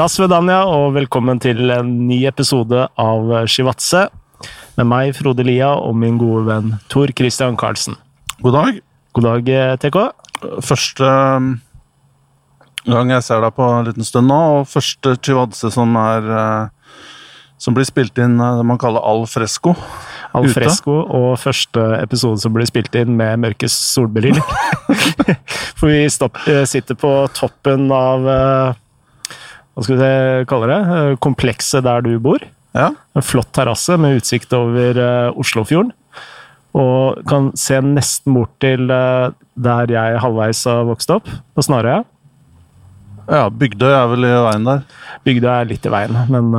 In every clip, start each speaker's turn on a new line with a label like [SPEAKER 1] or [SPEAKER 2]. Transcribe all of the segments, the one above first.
[SPEAKER 1] Das Vedanja, og velkommen til en ny episode av Shivatse. Med meg, Frode Lia, og min gode venn Tor Christian Karlsen.
[SPEAKER 2] God dag.
[SPEAKER 1] God dag, TK.
[SPEAKER 2] Første um, gang jeg ser deg på en liten stund nå, og første Chivadze som er eh, som blir spilt inn eh, det man kaller al fresco.
[SPEAKER 1] Al
[SPEAKER 2] Ute.
[SPEAKER 1] fresco, og første episode som blir spilt inn med mørke solbriller. For vi stopp, eh, sitter på toppen av eh, Hva skal vi kalle det? Eh, Komplekset der du bor.
[SPEAKER 2] Ja.
[SPEAKER 1] En flott terrasse med utsikt over eh, Oslofjorden. Og kan se nesten bort til eh, der jeg halvveis har vokst opp, på Snarøya.
[SPEAKER 2] ja, Bygdøy er vel i veien der.
[SPEAKER 1] Bygdøy er litt i veien, men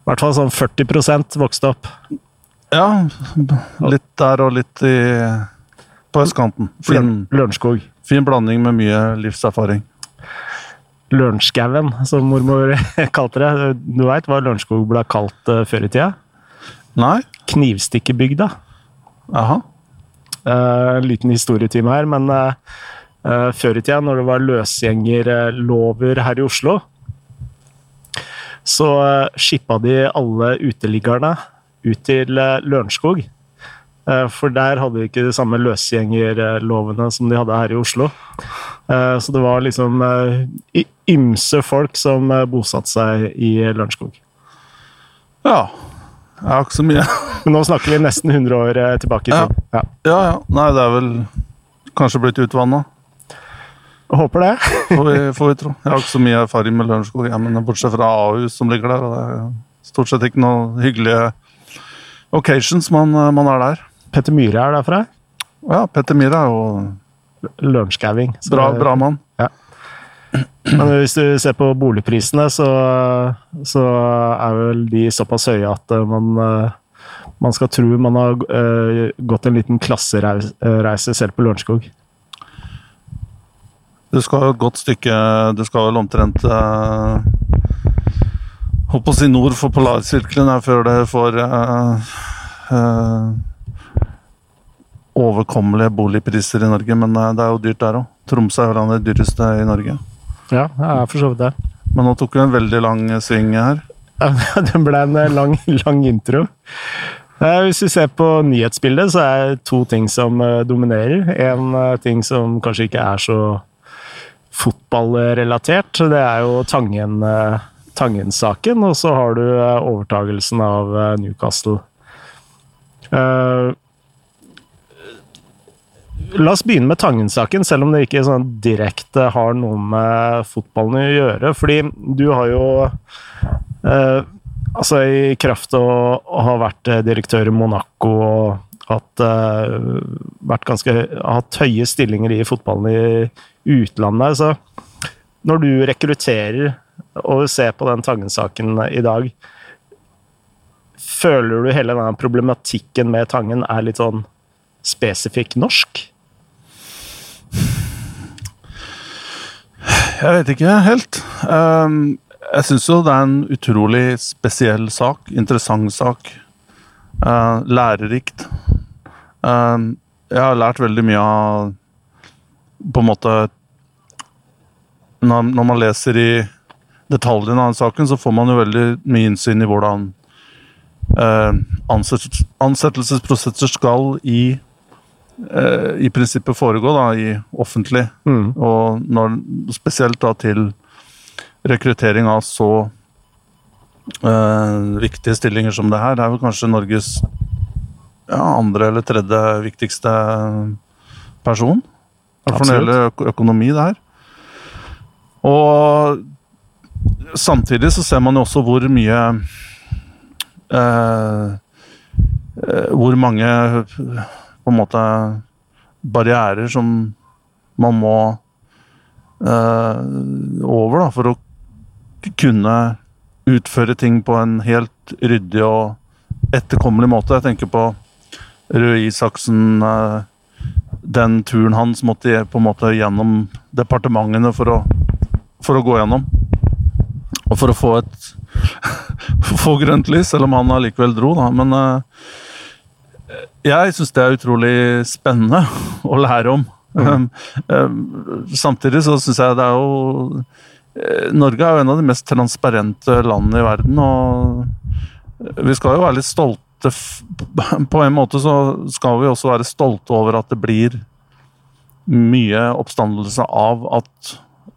[SPEAKER 1] I hvert fall sånn 40 vokste opp.
[SPEAKER 2] Ja, litt der og litt i på østkanten. Fin,
[SPEAKER 1] Lørenskog.
[SPEAKER 2] fin blanding med mye livserfaring.
[SPEAKER 1] Lørenskauen, som mormor kalte det. Du veit hva Lørenskog ble kalt eh, før i tida?
[SPEAKER 2] Nei?
[SPEAKER 1] Knivstikkebygda. Aha. En liten historietime her, men uh, uh, før i tida, når det var løsgjengerlover her i Oslo, så uh, skippa de alle uteliggerne ut til uh, Lørenskog. Eh, for der hadde de ikke de samme løsgjengerlovene som de hadde her i Oslo. Eh, så det var liksom eh, ymse folk som bosatte seg i Lørenskog.
[SPEAKER 2] Ja. Jeg har ikke så mye
[SPEAKER 1] Men nå snakker vi nesten 100 år tilbake i tid. Ja.
[SPEAKER 2] Ja, ja. Nei, det er vel kanskje blitt utvanna.
[SPEAKER 1] Håper det.
[SPEAKER 2] Får vi, får vi tro. Jeg har ikke så mye erfaring med Lørenskog, bortsett fra Ahus som ligger der. og Det er stort sett ikke noen hyggelige occasions man, man er der.
[SPEAKER 1] Petter Myhre er derfra.
[SPEAKER 2] Ja, Petter Myhre er jo
[SPEAKER 1] Lørenskauing.
[SPEAKER 2] Bra, bra mann.
[SPEAKER 1] Men hvis du ser på boligprisene, så, så er vel de såpass høye at eh, man, eh, man skal tro man har eh, gått en liten klassereise selv på Lørenskog.
[SPEAKER 2] Du skal jo et godt stykke Du skal vel omtrent Holdt på å si nord for polarsirkelen her før det får uh, eh, overkommelige boligpriser i Norge, men eh, det er jo dyrt der òg. Tromsø er vel det dyreste i Norge.
[SPEAKER 1] Ja, jeg er for så vidt det.
[SPEAKER 2] Men nå tok du en veldig lang sving her.
[SPEAKER 1] Det ble en eh, lang, lang intro. Eh, Hvis vi ser på nyhetsbildet, så er det to ting som eh, dominerer. En eh, ting som kanskje ikke er så fotballrelatert, det er jo Tangen, eh, Tangen-saken. Og så har du eh, overtagelsen av eh, Newcastle. La oss begynne med Tangen-saken, selv om det ikke sånn direkte har noe med fotballen å gjøre. Fordi du har jo eh, Altså, i kraft av å ha vært eh, direktør i Monaco og hatt, eh, vært ganske, hatt høye stillinger i fotballen i utlandet, så når du rekrutterer og ser på den Tangen-saken i dag, føler du hele denne problematikken med Tangen er litt sånn spesifikk norsk?
[SPEAKER 2] Jeg vet ikke helt. Um, jeg syns jo det er en utrolig spesiell sak. Interessant sak. Uh, lærerikt. Um, jeg har lært veldig mye av På en måte Når, man leser i detaljene av den saken, så får man jo veldig mye innsyn i hvordan uh, ansettelsesprosesser skal i i prinsippet foregå da, i offentlig,
[SPEAKER 1] Mm.
[SPEAKER 2] og når, spesielt da til rekruttering av så uh, viktige stillinger som det her. Det er vel kanskje Norges ja, andre eller tredje viktigste person. For når det gjelder økonomi, det her. Og samtidig så ser man jo også hvor mye uh, uh, Hvor mange på en måte barrierer som man må eh, over da, for å kunne utføre ting på en helt ryddig og etterkommelig måte. Jeg tenker på Røe Isaksen, eh, den turen hans måtte på en måte gjennom departementene for å, for å gå gjennom. Og for å få et få grønt lys, selv om han allikevel dro, da. Men eh, jeg syns det er utrolig spennende å lære om. Um, um, samtidig så syns jeg det er jo eh, Norge er jo en av de mest transparente landene i verden, og vi skal jo være litt stolte På en måte så skal vi også være stolte over at det blir mye oppstandelse av at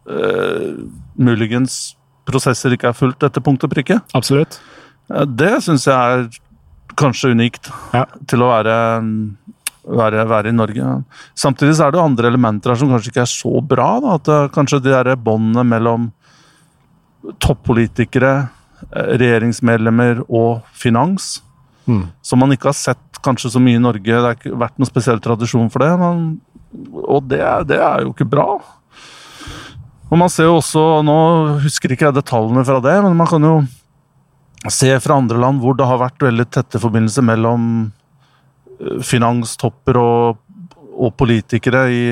[SPEAKER 2] uh, muligens prosesser ikke er fulgt etter punkt og prikke.
[SPEAKER 1] Absolutt.
[SPEAKER 2] Eh, Det syns jeg er kanskje unikt
[SPEAKER 1] Ja.
[SPEAKER 2] til å være, være, være i Norge. Samtidig så er det andre elementer her som kanskje ikke er så bra. Da. At eh, kanskje de der båndene mellom toppolitikere, eh, regjeringsmedlemmer og finans,
[SPEAKER 1] Mm.
[SPEAKER 2] som man ikke har sett kanskje så mye i Norge. Det har ikke vært noen spesiell tradisjon for det. Men, og det, det er jo ikke bra. Og man ser jo også, Nå husker ikke jeg detaljene fra det, men man kan jo se fra andre land hvor det har vært veldig tette forbindelser mellom eh, finanstopper og, og politikere i,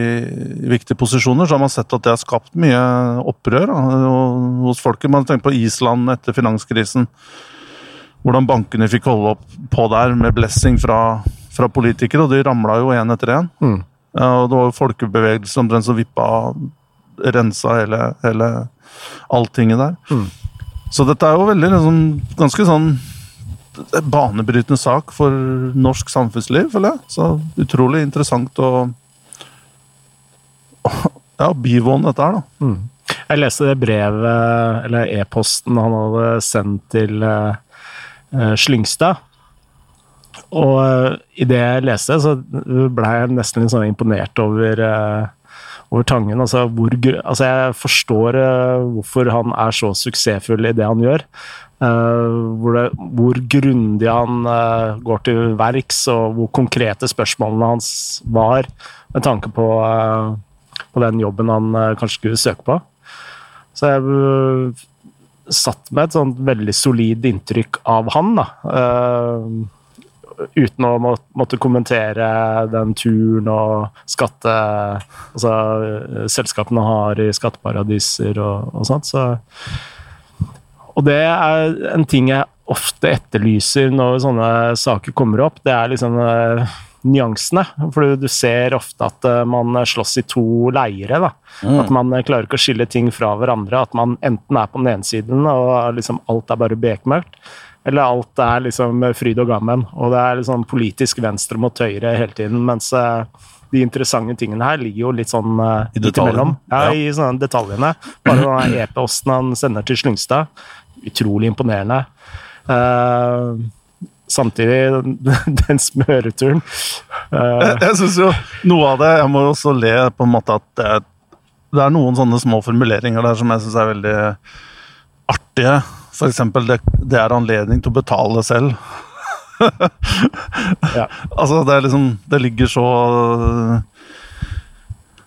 [SPEAKER 2] i viktige posisjoner, så har man sett at det har skapt mye opprør da, og- hos folket. Man tenker på Island etter finanskrisen. Hvordan bankene fikk holde opp på der med blessing fra, fra politikere, og de ramla jo én etter én.
[SPEAKER 1] Mm.
[SPEAKER 2] Ja, og det var jo folkebevegelser omtrent som vippa rensa hele, hele alltinget der.
[SPEAKER 1] Mm.
[SPEAKER 2] Så dette er jo veldig liksom, ganske sånn banebrytende sak for norsk samfunnsliv, føler jeg. Så utrolig interessant å ja, bivåne dette her, da.
[SPEAKER 1] Mm. Jeg leste det brevet, eller e-posten han hadde sendt til eh, Slyngstad. Og uh, det jeg leste, så ble jeg nesten litt sånn imponert over, eh, over Tangen. Altså, hvor, altså, jeg forstår uh, hvorfor han er så suksessfull i det han gjør. Uh, hvor, det, hvor grundig han uh, går til verks, og hvor konkrete spørsmålene hans var med tanke på, på den jobben han kanskje skulle søke på. Så jeg satt med et sånt veldig solid inntrykk av han, da. Eh, uten å måtte kommentere den turen og skatte... Altså øh, selskapene har i skatteparadiser og, og sånt. Så Og det er en ting jeg ofte etterlyser når sånne saker kommer opp. Det er liksom øh, nyansene. For du ser ofte at øh, man slåss i to leire. da. At man klarer ikke å skille ting fra hverandre. At man enten er på den ene siden og liksom alt er bare bekmørkt, eller alt er liksom fryd og gammen. Og det er liksom politisk venstre mot høyre hele tiden. Mens øh, de interessante tingene her ligger jo litt sånn øh,
[SPEAKER 2] I
[SPEAKER 1] midt imellom. Ja,
[SPEAKER 2] Ja.
[SPEAKER 1] i sånne detaljene. Bare den e-posten han sender til Slyngstad. Utrolig imponerende. Uh, samtidig, den smøreturen uh,
[SPEAKER 2] Jeg, jeg synes jo noe av det Jeg må også le på en måte at det er, det er noen sånne små formuleringer der som jeg syns er veldig artige. For eksempel det, det er anledning til å betale selv.
[SPEAKER 1] Ja.
[SPEAKER 2] Altså, det er liksom Det ligger så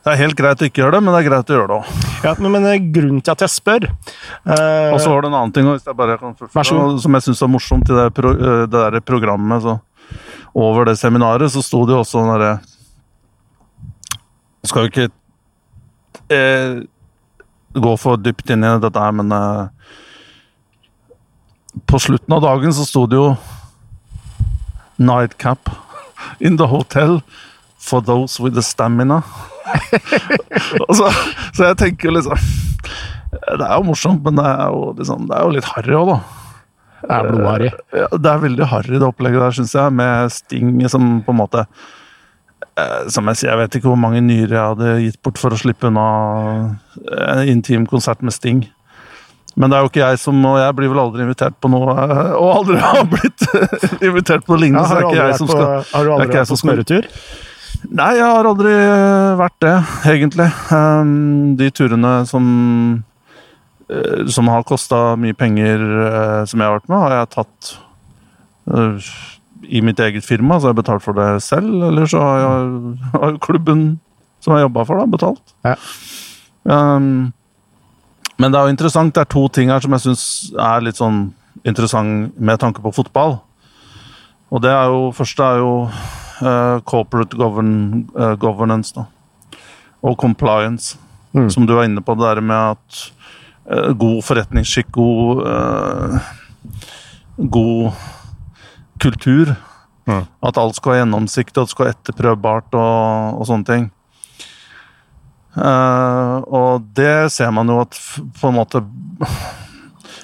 [SPEAKER 2] Det er helt greit å ikke gjøre det, men det er greit å gjøre det òg.
[SPEAKER 1] ja, men, men eh, grunnen til at jeg spør eh,
[SPEAKER 2] Og så var det en annen ting hvis jeg bare kan
[SPEAKER 1] så
[SPEAKER 2] som jeg syns var morsomt i det, pro, eh, det der programmet. Så, over det seminaret så sto det jo også den derre Skal jo ikke eh, gå for dypt inn i dette her, men eh, På slutten av dagen så sto det jo Nightcap in the hotel for those with the stamina. Så, så jeg tenker liksom Det er jo morsomt, men det er jo, liksom, det er jo litt harry òg, da.
[SPEAKER 1] Det er blodharry.
[SPEAKER 2] Ja, det er veldig harry det opplegget der, syns jeg, med Sting som på en måte eh, Som jeg sier, jeg vet ikke hvor mange nyrer jeg hadde gitt bort for å slippe unna en intim konsert med Sting. Men det er jo ikke jeg som Og jeg blir vel aldri invitert på noe eh, Og aldri har blitt invitert på noe lignende,
[SPEAKER 1] Ja,
[SPEAKER 2] så det er ikke jeg som
[SPEAKER 1] på,
[SPEAKER 2] skal
[SPEAKER 1] har du aldri vært på smøretur?
[SPEAKER 2] Nei, jeg har aldri eh, vært det, egentlig. Um, de turene som eh, som har kosta mye penger, som jeg har vært med, har jeg tatt i mitt eget firma, så har jeg betalt for det selv. Eller så har, jeg, har klubben som jeg jobba for, da, betalt.
[SPEAKER 1] Ja.
[SPEAKER 2] Um, men det er jo interessant. Det er to ting her som jeg syns er litt sånn interessant med tanke på fotball. Og det er jo Første er jo uh, corporate govern, uh, governance, da. Og compliance,
[SPEAKER 1] Mm.
[SPEAKER 2] som du var inne på. Det der med at uh, god forretningsskikk, god God kultur.
[SPEAKER 1] Mm.
[SPEAKER 2] At alt skal ha gjennomsikt, og at det skal være etterprøvbart og, og sånne ting. Eh, og det ser man jo at på en måte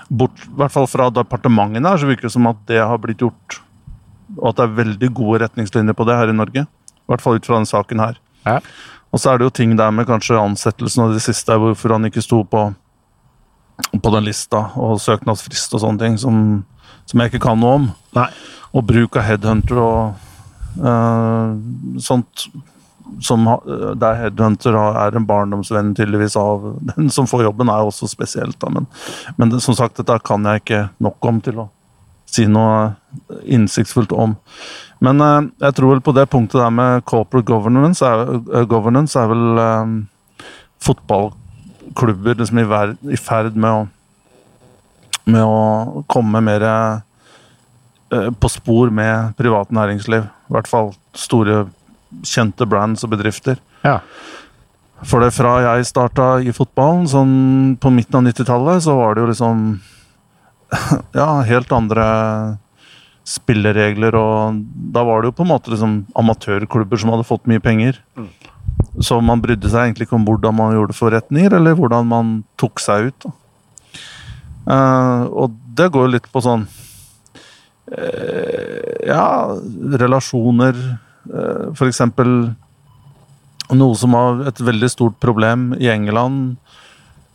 [SPEAKER 2] Bort, I hvert fall fra departementene her, så virker det som at det har blitt gjort. Og at det er veldig gode retningslinjer på det her i Norge. I hvert fall ut fra denne saken her.
[SPEAKER 1] Ja.
[SPEAKER 2] Og så er det jo ting der med kanskje ansettelsen og det siste, hvorfor han ikke sto på, på den lista, og søknadsfrist og sånne ting, som, som jeg ikke kan noe om.
[SPEAKER 1] Nei.
[SPEAKER 2] Og bruk av headhunter og uh, sånt som der headhunter er en barndomsvenn tydeligvis av den som får jobben, er også spesielt. Da. Men, men det, som sagt, dette kan jeg ikke nok om til å si noe innsiktsfullt om. Men eh, jeg tror vel på det punktet der med corporate governance er, eh, governance er vel eh, fotballklubber liksom i, ver, i ferd med å med å komme mer eh, på spor med privat næringsliv. I hvert fall store, kjente brands og bedrifter.
[SPEAKER 1] Ja.
[SPEAKER 2] For det fra jeg starta i fotballen, sånn på midten av 90-tallet, så var det jo liksom Ja, helt andre spilleregler, og da var det jo på en måte liksom amatørklubber som hadde fått mye penger. Så man brydde seg egentlig ikke om hvordan man gjorde forretninger, eller hvordan man tok seg ut. Eh, og det går jo litt på sånn uh, Ja, relasjoner. Uh, for eksempel noe som var et veldig stort problem i England,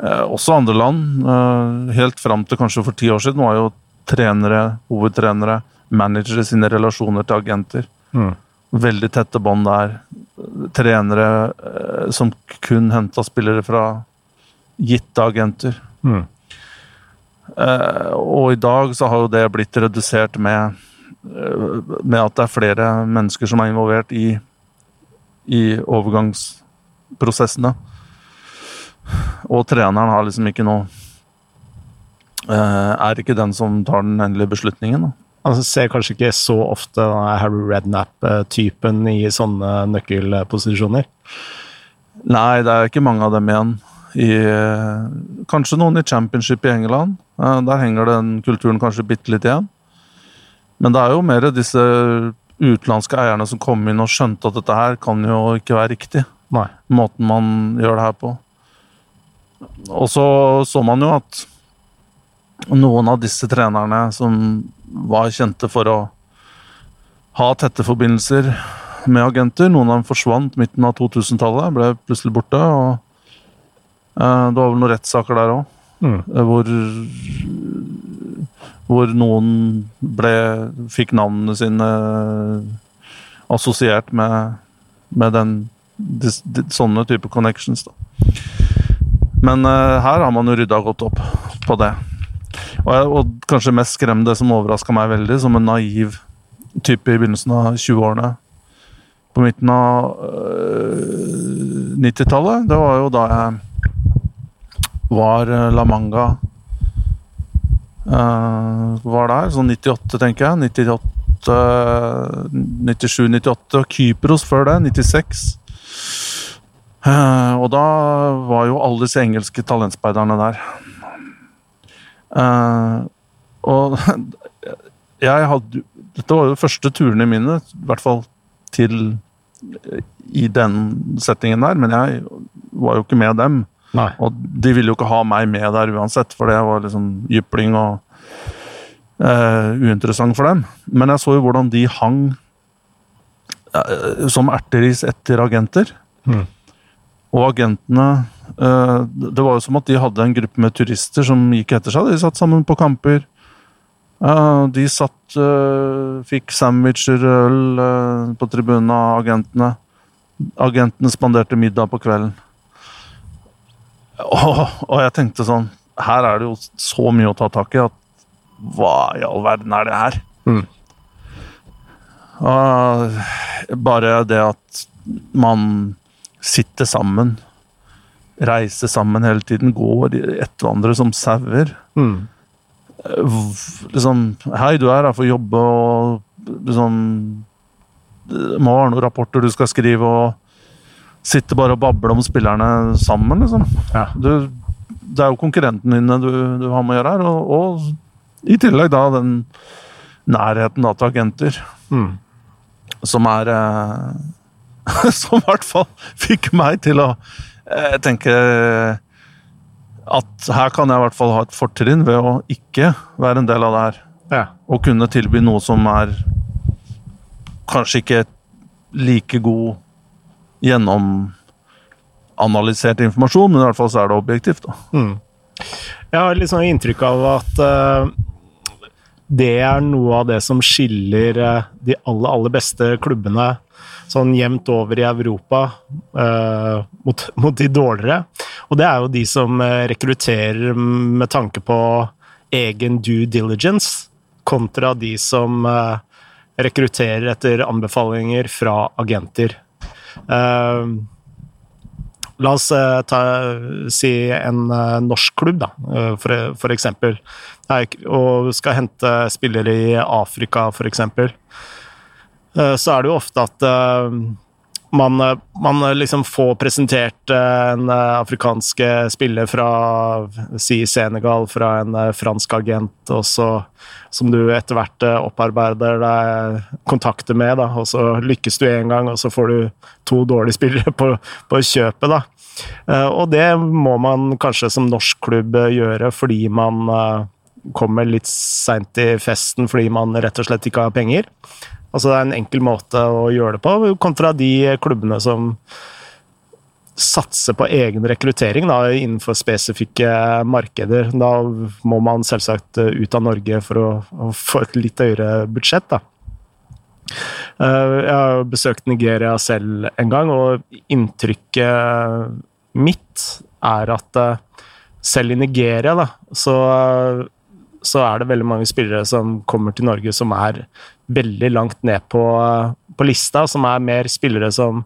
[SPEAKER 2] eh, også andre land. eh, helt fram til kanskje for ti år siden var jo trenere, hovedtrenere, managere sine relasjoner til agenter.
[SPEAKER 1] Mm.
[SPEAKER 2] Veldig tette bånd der. Trenere eh, som kun henta spillere fra gitte agenter.
[SPEAKER 1] Mm.
[SPEAKER 2] Eh, og i dag så har jo det blitt redusert med, eh, med at det er flere mennesker som er involvert i, i overgangsprosessene. Og treneren har liksom ikke noe eh, Er ikke den som tar den endelige beslutningen. Da.
[SPEAKER 1] Altså, ser kanskje ikke så ofte Harry Rednap-typen i sånne nøkkelposisjoner.
[SPEAKER 2] Nei, det er ikke mange av dem igjen. I, eh, kanskje noen i championship i England. Eh, Der henger den kulturen kanskje bitte litt igjen. Men det er jo mer disse utenlandske eierne som kom inn og skjønte at dette her kan jo ikke være riktig.
[SPEAKER 1] Nei.
[SPEAKER 2] Måten man gjør det her på. Og så så man jo at noen av disse trenerne som var kjente for å ha tette forbindelser med agenter. Noen av dem forsvant midten av 2000-tallet, ble plutselig borte. og eh, Det var vel noen rettssaker der òg,
[SPEAKER 1] Mm.
[SPEAKER 2] hvor hvor noen ble, fikk navnene sine assosiert med, med den, dis, di- sånne type connections. Da. Men uh, her har man jo rydda godt opp på det. Og, jeg, og kanskje mest skremmende, som overraska meg veldig, som en naiv type i begynnelsen av 20-årene. På midten av uh, 90-tallet. Det var jo da jeg var La Manga Var der, sånn 98, tenker jeg. 98, 97-98. Og Kypros før det, 96. Uh, og da var jo alle disse engelske talentspeiderne der. Uh, og jeg hadde Dette var jo første turene mine, i hvert fall til i den settingen der, men jeg var jo ikke med dem.
[SPEAKER 1] Nei.
[SPEAKER 2] Og de ville jo ikke ha meg med der uansett, for det var liksom jypling og eh, uinteressant for dem. Men jeg så jo hvordan de hang eh, som erteris etter agenter.
[SPEAKER 1] Mm.
[SPEAKER 2] Og agentene eh, Det var jo som at de hadde en gruppe med turister som gikk etter seg. De satt sammen på kamper. Eh, de satt Fikk sandwicher, øl eh, på tribunen av agentene. Agentene spanderte middag på kvelden. Og, og jeg tenkte sånn Her er det jo så mye å ta tak i at hva i all verden er det her?
[SPEAKER 1] Mm.
[SPEAKER 2] Og bare det at man sitter sammen, reiser sammen hele tiden, går etter hverandre som sauer.
[SPEAKER 1] Mm.
[SPEAKER 2] Liksom Hei, du er her for å jobbe, og liksom være noen rapporter du skal skrive, og sitte bare og bable om spillerne sammen, liksom.
[SPEAKER 1] Ja.
[SPEAKER 2] Du, det er jo konkurrentene dine du, du har med å gjøre her, og, og i tillegg da den nærheten da til agenter
[SPEAKER 1] Mm.
[SPEAKER 2] som er eh, Som i hvert fall fikk meg til å eh, tenke at her kan jeg i hvert fall ha et fortrinn ved å ikke være en del av det her.
[SPEAKER 1] Ja.
[SPEAKER 2] Og kunne tilby noe som er kanskje ikke like god gjennomanalysert informasjon, men i hvert fall så er det objektivt. da.
[SPEAKER 1] Mm. Jeg har litt sånn inntrykk av at uh, det er noe av det som skiller uh, de aller, aller beste klubbene sånn jevnt over i Europa uh, mot, mot, de dårligere. Og det er jo de som rekrutterer med tanke på egen due diligence, kontra de som rekrutterer etter anbefalinger fra agenter. Uh, La oss uh, ta, si en uh, norsk klubb, da, uh, for, for, eksempel. Og skal hente spillere i Afrika, for eksempel. Så er det jo ofte at man, man, liksom får presentert en afrikansk spiller fra si Senegal, fra en fransk agent, og så, som du etter hvert opparbeider deg kontakter med. Da, og så lykkes du én gang, og så får du to dårlige spillere på, på kjøpet. da. Eh, og det må man kanskje som norsk klubb eh, gjøre fordi man eh, kommer litt seint i festen fordi man rett og slett ikke har penger. Altså Det er en enkel måte å gjøre det på, kontra de klubbene som satser på egen rekruttering da, innenfor spesifikke markeder. Da må man selvsagt ut av Norge for å, å få et litt høyere budsjett. da. Jeg har besøkt Nigeria selv en gang, og inntrykket mitt er at eh, selv i Nigeria, da, så, så, er det veldig mange spillere som kommer til Norge som er veldig langt ned på, på lista, som er mer spillere som,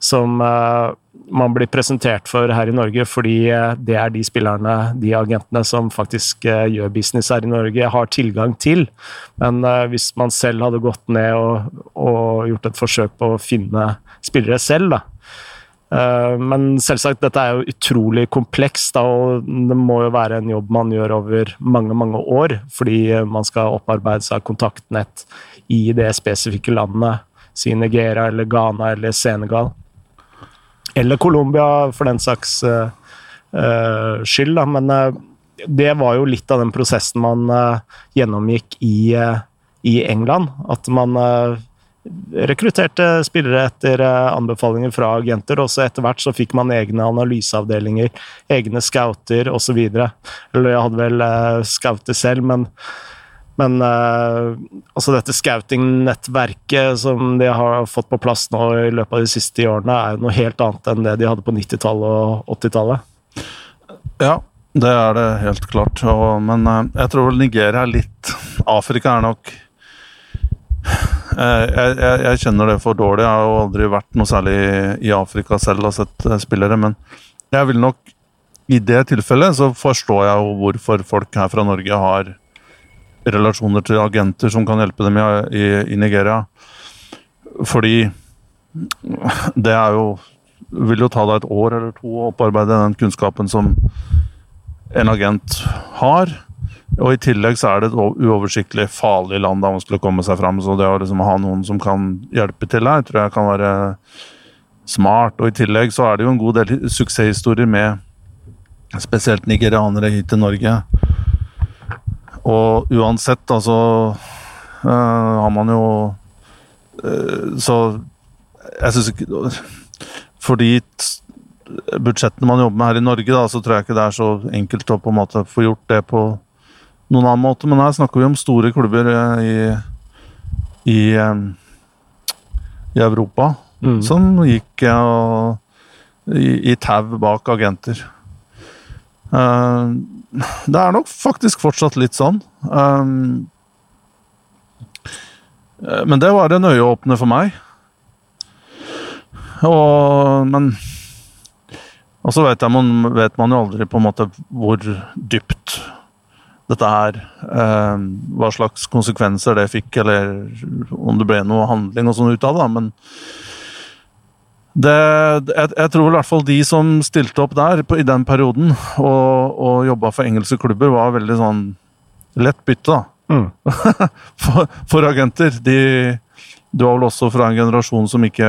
[SPEAKER 1] som uh, man blir presentert for her i Norge, fordi uh, det er de spillerne, de agentene, som faktisk uh, gjør business her i Norge, har tilgang til. Men hvis man selv hadde gått ned og, og gjort et forsøk på å finne spillere selv, da, Eh, men selvsagt, dette er jo utrolig komplekst, og det må jo være en jobb man gjør over mange, mange år, fordi man skal opparbeide seg kontaktnett i det spesifikke landet, si Nigeria eller Ghana eller Senegal. Eller Colombia, for den saks uh, skyld, da. Men det var jo litt av den prosessen man gjennomgikk i, i, England. At man rekrutterte spillere etter eh, anbefalinger fra agenter. og så etter hvert så fikk man egne analyseavdelinger, egne scouter osv. Eller jeg hadde vel uh, scouter selv, men, men uh, altså dette scouting-nettverket som de har fått på plass nå i løpet av de siste årene, er noe helt annet enn det de hadde på 90-tallet og 80-tallet.
[SPEAKER 2] Ja, det er det helt klart. Og, men uh, jeg tror vel Nigeria er litt Afrika er nok Eh, jeg, jeg, jeg, kjenner det for dårlig. Jeg har jo aldri vært noe særlig i Afrika selv og sett eh, spillere, men jeg vil nok I det tilfellet så forstår jeg jo hvorfor folk her fra Norge har relasjoner til agenter som kan hjelpe dem i, i, i Nigeria. Fordi det er jo Vil jo ta deg et år eller to å opparbeide den kunnskapen som en agent har. Og I tillegg så er det et uoversiktlig farlig land da man skulle komme seg fram. Så det å liksom ha noen som kan hjelpe til her, tror jeg kan være smart. Og I tillegg så er det jo en god del suksesshistorier med spesielt nigerianere hit til Norge. Og uansett, altså øh, har man jo øh, Så jeg syns ikke Fordi budsjettene man jobber med her i Norge, da, så tror jeg ikke det er så enkelt å på en måte få gjort det på noen annen måte. Men her snakker vi om store klubber eh, i, i, eh, i Europa mm. som gikk og, i, i tau bak agenter. Det er nok faktisk fortsatt litt sånn. Men det var en øyeåpner for meg. Og, men Og så vet, vet man jo aldri på en måte hvor dypt dette her. Eh, hva slags konsekvenser det fikk, eller om det ble noe handling og sånn ut av det. Men det, jeg, jeg, tror i hvert fall de som stilte opp der på, i den perioden og, og jobba for engelske klubber, var veldig sånn lett bytte, da. Mm. for, for, agenter. De, du var vel også fra en generasjon som ikke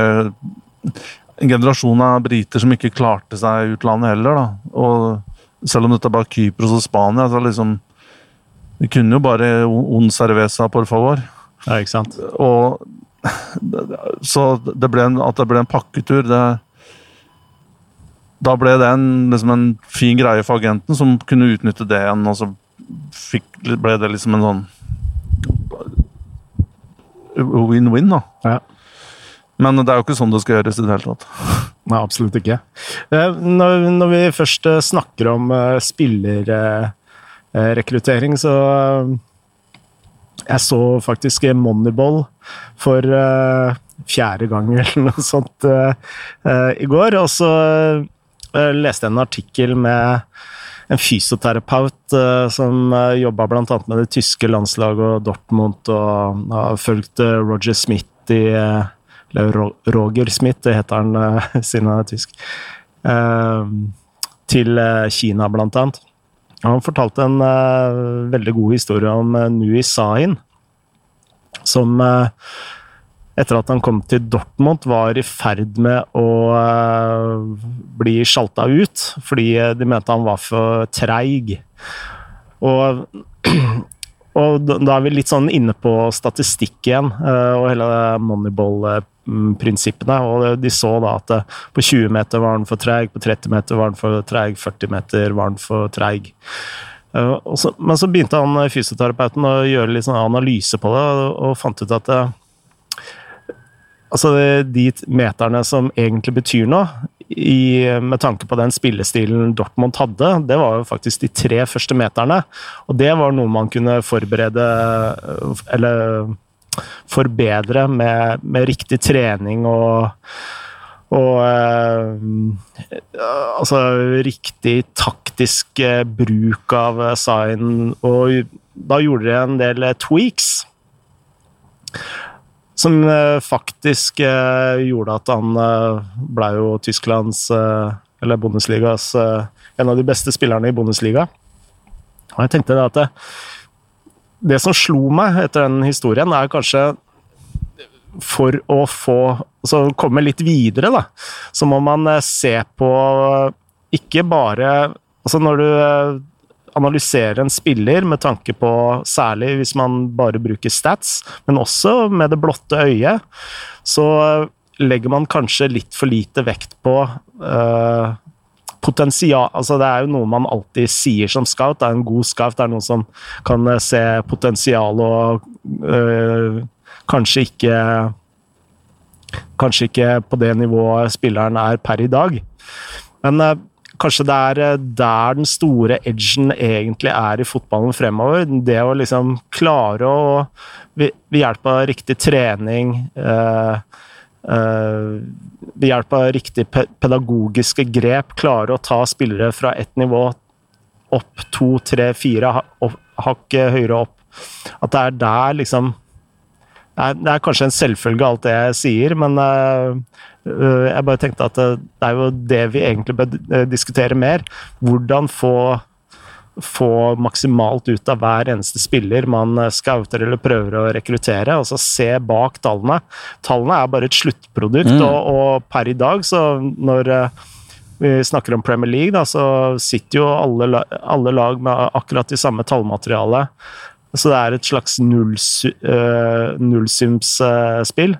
[SPEAKER 2] en generasjon av briter som ikke klarte seg i utlandet heller. da. Og selv om dette bare Kypros og Spania, så liksom De kunne jo bare un cerveza, por favor.
[SPEAKER 1] Ja, ikke sant?
[SPEAKER 2] Og Så det ble en, at det ble en pakketur, det Da ble det en, liksom en fin greie for agenten, som kunne utnytte det igjen, og så fikk, ble det liksom en sånn win-win, da.
[SPEAKER 1] Ja.
[SPEAKER 2] Men det er jo ikke sånn det skal gjøres i det hele tatt.
[SPEAKER 1] Nei, absolutt ikke. Eh, Når, når vi først eh, snakker om eh, spillerrekruttering, så eh, Jeg så faktisk Moneyball for eh, fjerde gang eller noe sånt eh, eh, i går. Og så eh, leste jeg en artikkel med en fysioterapeut som uh, jobba bl.a. med det tyske landslaget og Dortmund, og har fulgt eh, Roger Smith i eh, Roger Smith, det heter han siden han er tysk. eh, til eh, Kina, blant annet. Han fortalte en uh, veldig god historie om uh, Nui Sahin, som uh, etter at han kom til Dortmund, var i ferd med å bli sjalta ut, fordi de mente han var for treig. Og, og da er vi litt sånn inne på statistikk igjen, og hele Moneyball-prinsippene. Og de så da at eh, på 20 meter var den for treig, på 30 meter var den for treig, 40 meter var den for treig. Eh, men så begynte han eh, fysioterapeuten å gjøre litt sånn analyse på det, og, fant ut at altså de meterne som egentlig betyr noe, i, med tanke på den spillestilen Dortmund hadde, det var jo faktisk de tre første meterne. Og det var noe man kunne forberede Eller forbedre med, med riktig trening og og eh, altså riktig taktisk eh, bruk av eh, sign. Og da gjorde de en del eh, tweaks som eh, faktisk gjorde at han ble jo Tysklands, eller Bundesligas, en av de beste spillerne i Bundesliga. Og jeg tenkte da at det, som slo meg etter den historien, er kanskje for å få altså komme litt videre, da, så må man eh, se på ikke bare Altså når du eh, analyserer en spiller med tanke på Særlig hvis man bare bruker stats, men også med det blotte øyet, så legger man kanskje litt for lite vekt på eh, potensial Altså, det er jo noe man alltid sier som scout. Det er en god scout. Det er noen som kan eh, se potensial og øh, kanskje ikke Kanskje ikke på det nivået spilleren er per i dag. Men øh, kanskje det er der den store edgen egentlig er i fotballen fremover. Det å liksom klare å Ved hjelp av riktig trening øh, Ved hjelp av riktig pedagogiske grep klare å ta spillere fra ett nivå opp to, tre, fire ha- hakk høyere opp. At det er der liksom det er, kanskje en selvfølge, alt det jeg sier, men øh, øh, jeg bare tenkte at øh, det er jo det vi egentlig bør diskutere mer. Hvordan få, få maksimalt ut av hver eneste spiller man øh, scouter eller prøver å rekruttere. Altså se bak tallene. Tallene er bare et sluttprodukt, og, og per i dag, så når øh, vi snakker om Premier League, da, så sitter jo alle, alle lag med akkurat de samme tallmaterialet. Så det er et slags øh, nullsumsspill.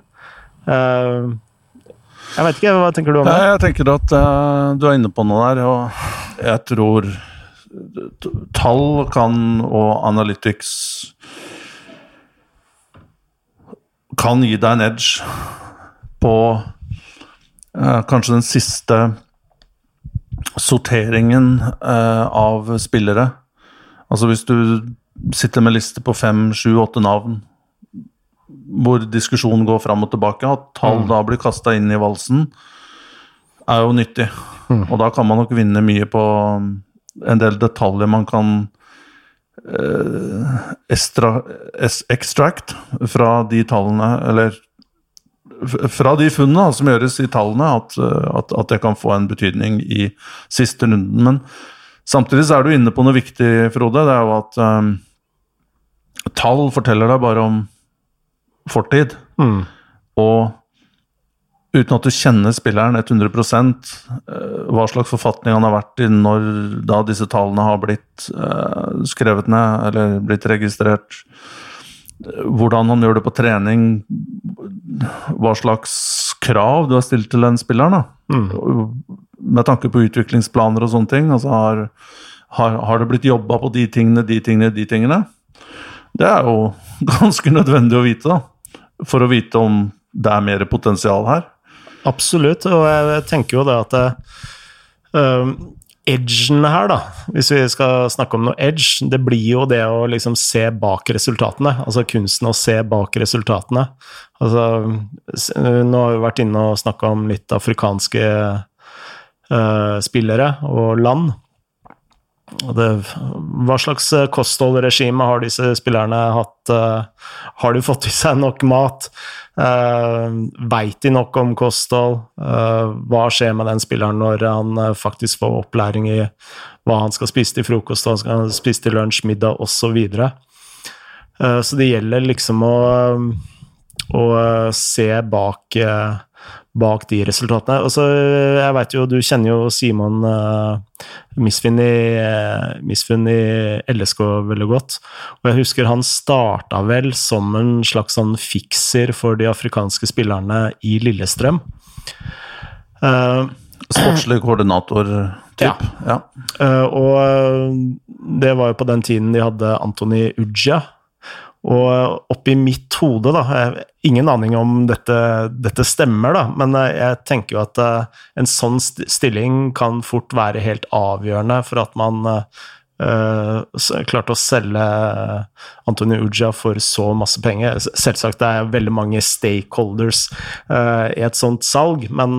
[SPEAKER 1] Uh, jeg vet ikke, hva tenker du om det?
[SPEAKER 2] Jeg tenker at uh, du er inne på noe der, og jeg tror tall kan og analytics kan gi deg en edge på eh, kanskje den siste sorteringen eh, av spillere. Altså hvis du sitter med liste på fem, sju, åtte navn, hvor diskusjonen går fram og tilbake, at tall da blir kasta inn i valsen, er jo nyttig. Og da kan man nok vinne mye på en del detaljer man kan eh, extra, extract fra de tallene, eller fra de funnene som gjøres i tallene, at, eh, at, at det kan få en betydning i siste runden. Men samtidig så er du inne på noe viktig, Frode. Det er jo at eh, tall forteller deg bare om fortid.
[SPEAKER 1] Mm.
[SPEAKER 2] Og uten at du kjenner spilleren 100 eh, hva slags forfatning han har vært i når da disse tallene har blitt uh, skrevet ned eller blitt registrert. Hvordan han gjør det på trening, hva slags krav du har stilt til den spilleren. Mm. Med tanke på utviklingsplaner og sånne ting. altså Har, har, har det blitt jobba på de tingene, de tingene, de tingene? Det er jo ganske nødvendig å vite, da. For å vite om det er mer potensial her.
[SPEAKER 1] Absolutt, og jeg tenker jo det at uh, edgen her, da, hvis vi skal snakke om noe edge, det blir jo det å liksom se bak resultatene. Altså kunsten å se bak resultatene. Altså, nå har vi vært inne og snakka om litt afrikanske uh, spillere og land. Det, hva slags kostholdregime har disse spillerne hatt? Uh, har de fått i seg nok mat? Uh, Veit de nok om kosthold? Uh, hva skjer med den spilleren når han uh, faktisk får opplæring i hva han skal spise til frokost, hva han skal spise til lunsj, middag osv.? Uh, så det gjelder liksom å, å se bak bak de resultatene. Og så, jeg vet jo, Du kjenner jo Simon uh, Misfinn i, uh, i LSK veldig godt. Og jeg husker han starta vel som en slags sånn fikser for de afrikanske spillerne i Lillestrøm.
[SPEAKER 2] Uh, Sportslig koordinator-type. Ja. ja.
[SPEAKER 1] Uh, og det var jo på den tiden de hadde Antony Uja og oppi mitt hode, da Ingen aning om dette, dette, stemmer, da, men eh, jeg tenker jo at uh, en sånn stilling kan fort være helt avgjørende for at man uh, klarte å selge Antony Uja for så masse penger. Selvsagt det er veldig mange stakeholders i et sånt salg, men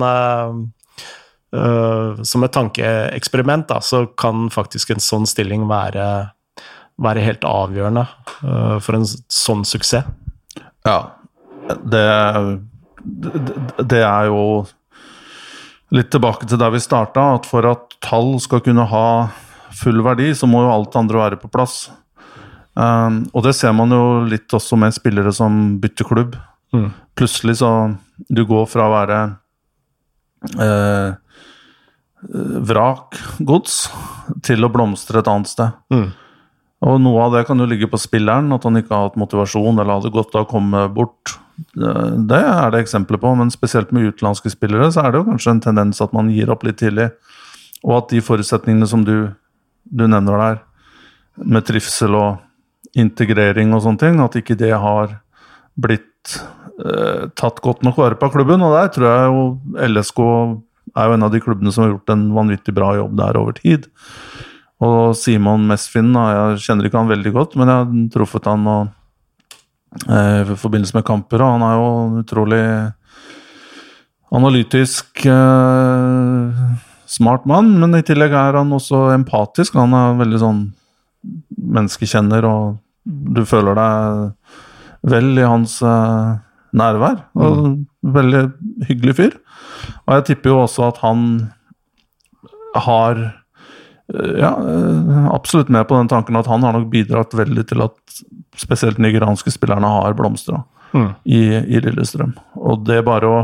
[SPEAKER 1] som et tankeeksperiment da, så kan faktisk en sånn stilling være være helt avgjørende uh, for en sånn suksess.
[SPEAKER 2] Ja, det, det, det er jo litt tilbake til der vi starta, at for at tall skal kunne ha full verdi, så må jo alt andre være på plass. Um, og det ser man jo litt også med spillere som bytter klubb. Mm. Plutselig så Du går fra å være eh, vrakgods til å blomstre et annet sted. Mm. Og Noe av det kan jo ligge på spilleren, at han ikke har hatt motivasjon eller hadde godt av å komme bort. Det er det eksempler på, men spesielt med utenlandske spillere så er det jo kanskje en tendens at man gir opp litt tidlig. Og at de forutsetningene som du, du nevner der, med trivsel og integrering og sånne ting, at ikke det har blitt eh, tatt godt nok vare på av klubben. Og der tror jeg jo LSK er jo en av de klubbene som har gjort en vanvittig bra jobb der over tid. Og Simon Mesfin jeg kjenner ikke han veldig godt, men jeg har truffet han og, eh, i forbindelse med kamper, og han er jo utrolig analytisk eh, smart mann, men i tillegg er han også empatisk. Han er veldig sånn menneskekjenner, og du føler deg vel i hans eh, nærvær. Og mm. Veldig hyggelig fyr. Og jeg tipper jo også at han har ja, eh, absolutt med på den tanken at han har nok bidratt veldig til at spesielt nigerianske spillerne har blomstra mm. i, i, Lillestrøm. Og det bare å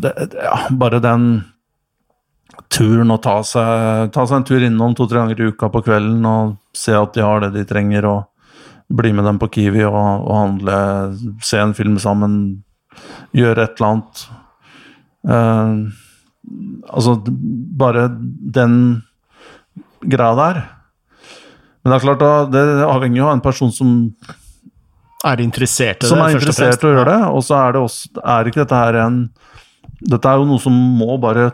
[SPEAKER 2] det, ja, Bare den turen å ta seg, ta seg en tur innom to-tre ganger i uka på kvelden og se at de har det de trenger, og bli med dem på Kiwi og, og handle, se en film sammen, gjøre et eller annet. Uh, Altså, bare den greia der. Men det er klart, da, det avhenger jo av en person som
[SPEAKER 1] Er interessert
[SPEAKER 2] i det, Som er interessert i å gjøre det. Og så er det også Er ikke dette her en Dette er jo noe som må bare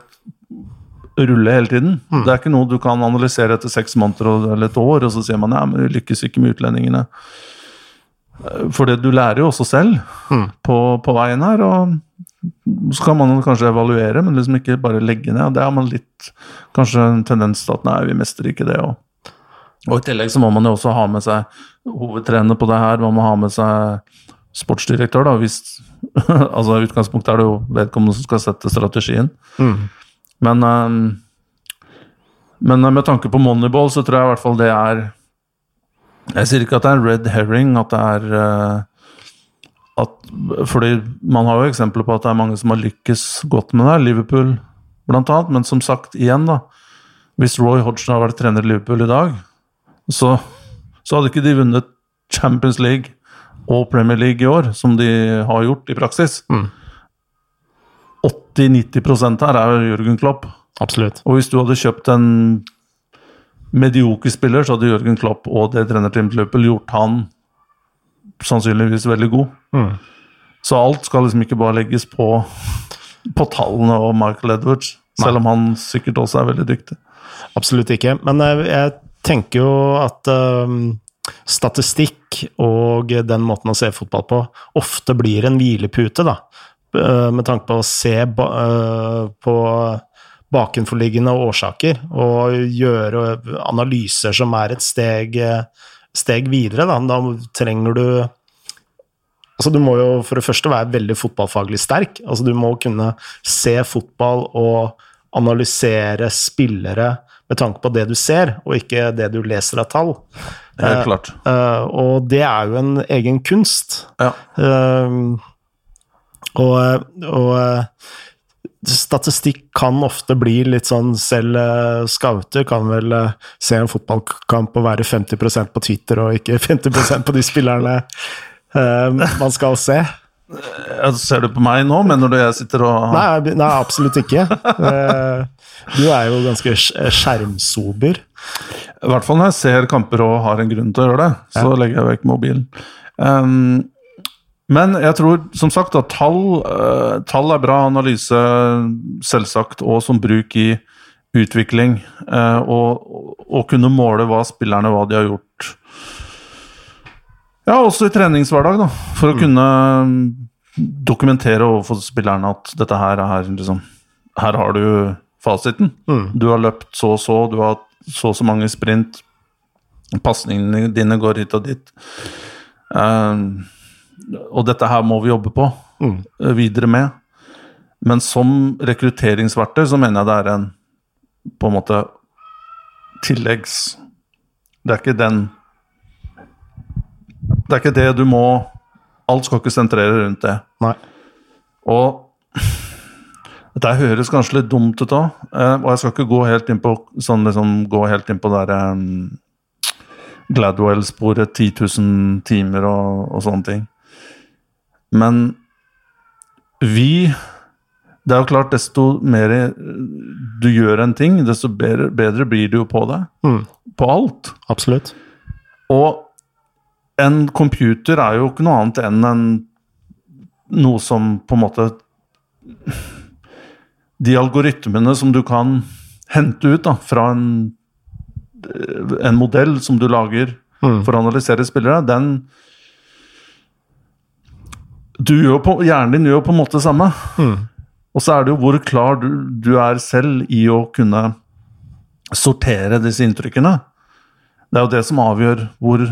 [SPEAKER 2] rulle hele tiden. Mm. Det er ikke noe du kan analysere etter seks måneder eller et år, og så sier man ja, men vi lykkes ikke med utlendingene. For du lærer jo også selv mm. på, på veien her. og så kan man kanskje evaluere, men liksom ikke bare legge ned. Det har man litt kanskje en tendens til at nei, vi mestrer ikke det. Og, og i tillegg så må man jo også ha med seg hovedtrener på det her. Man må ha med seg sportsdirektør, da, hvis Altså i utgangspunktet er det jo vedkommende som skal sette strategien. Mm. Men, um, men med tanke på Moneyball, så tror jeg i hvert fall det er Jeg sier ikke at det er red herring, at det er uh, at Fordi man har jo eksempler på at det er mange som har lykkes godt med det. Liverpool annet. Men som sagt, igjen, da. Hvis Roy Hodgson hadde vært trener i Liverpool i dag, så, så hadde ikke de vunnet Champions League og Premier League i år, som de har gjort i praksis.
[SPEAKER 1] Mm.
[SPEAKER 2] 80-90% her er Jørgen Klopp.
[SPEAKER 1] Absolutt.
[SPEAKER 2] Og hvis du hadde kjøpt en medioker spiller, så hadde Jørgen Klopp og det trenerteamet til Liverpool gjort han sannsynligvis veldig god.
[SPEAKER 1] Mm.
[SPEAKER 2] Så alt skal liksom ikke bare legges på, på tallene og Michael Edwards, selv om han sikkert også er veldig dyktig.
[SPEAKER 1] Absolutt ikke. Men jeg, jeg tenker jo at um, statistikk og den måten å se fotball på ofte blir en hvilepute, da. Uh, med tanke på å se ba, uh, på bakenforliggende årsaker og gjøre analyser som er et steg, steg videre. Da. da trenger du Altså, du må jo for det første være veldig fotballfaglig sterk. Altså, du må kunne se fotball og analysere spillere med tanke på det du ser, og ikke det du leser av tall.
[SPEAKER 2] Helt klart.
[SPEAKER 1] Uh, og det er jo en egen kunst.
[SPEAKER 2] Ja.
[SPEAKER 1] Uh, og, og statistikk kan ofte bli litt sånn Selv uh, scouter kan vel uh, se en fotballkamp og være 50% på Twitter og ikke 50% på de spillerne uh, man skal se.
[SPEAKER 2] Ser du på meg nå? Mener du jeg sitter og
[SPEAKER 1] Nei, nei absolutt ikke. du er jo ganske skjermsober.
[SPEAKER 2] I hvert fall når jeg ser kamper og har en grunn til å gjøre det, så
[SPEAKER 1] Ja.
[SPEAKER 2] legger jeg vekk mobilen. Um, men jeg tror som sagt at tall, eh, tall er bra analyse, selvsagt, og som bruk i utvikling. eh, og, å kunne måle hva spillerne hva de har gjort. Ja, også i treningshverdag, da. For å kunne mm, dokumentere overfor spillerne at dette her er liksom Her har du fasiten.
[SPEAKER 1] Mm.
[SPEAKER 2] Du har løpt så og så, du har hatt så og så mange sprint. Pasningene dine går hit og dit. Eh, og dette her må vi jobbe på
[SPEAKER 1] Mm.
[SPEAKER 2] eh, videre med. Men som rekrutteringsverktøy så mener jeg det er en på en måte tilleggs Det er ikke den Det er ikke det du må Alt skal ikke sentrere rundt det.
[SPEAKER 1] Nei.
[SPEAKER 2] Og dette høres kanskje litt dumt ut òg, og jeg skal ikke gå helt inn på sånn liksom, gå helt inn på det um, Gladwell-sporet, 10 000 timer og, og sånne ting. Men vi Det er jo klart, desto mer du gjør en ting, desto bedre, bedre blir du jo på det.
[SPEAKER 1] Mm.
[SPEAKER 2] På alt.
[SPEAKER 1] Absolutt.
[SPEAKER 2] Og en computer er jo ikke noe annet enn en, noe som på en måte De algoritmene som du kan hente ut da, fra en, en modell som du lager
[SPEAKER 1] Mm.
[SPEAKER 2] for å analysere spillere, den på, Hjernen din gjør på en måte det samme.
[SPEAKER 1] Mm.
[SPEAKER 2] Og så er det jo hvor klar du, du er selv i å kunne sortere disse inntrykkene. Det er jo det som avgjør hvor,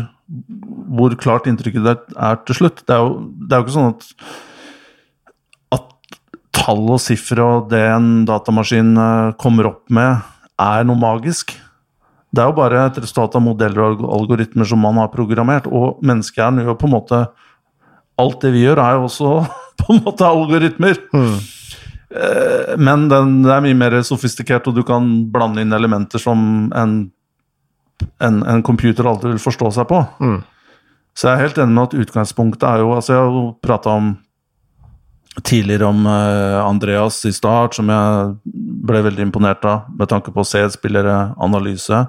[SPEAKER 2] hvor klart inntrykket ditt er til slutt. Det er jo, det er jo ikke sånn at, at tall og sifre og det en datamaskin eh, kommer opp med, er noe magisk. Det er jo bare et resultat av modeller og algoritmer som man har programmert. Og menneskehjernen gjør på en måte Alt det vi gjør, er jo også på en måte algoritmer.
[SPEAKER 1] Mm.
[SPEAKER 2] Eh, Men den, det er mye mer sofistikert, og du kan blande inn elementer som en, en, en computer aldri vil forstå seg på.
[SPEAKER 1] Mm.
[SPEAKER 2] Så jeg er helt enig med at utgangspunktet er jo altså Jeg har jo prata om tidligere om eh, Andreas i start, som jeg ble veldig imponert av med tanke på CD-spillere, analyse.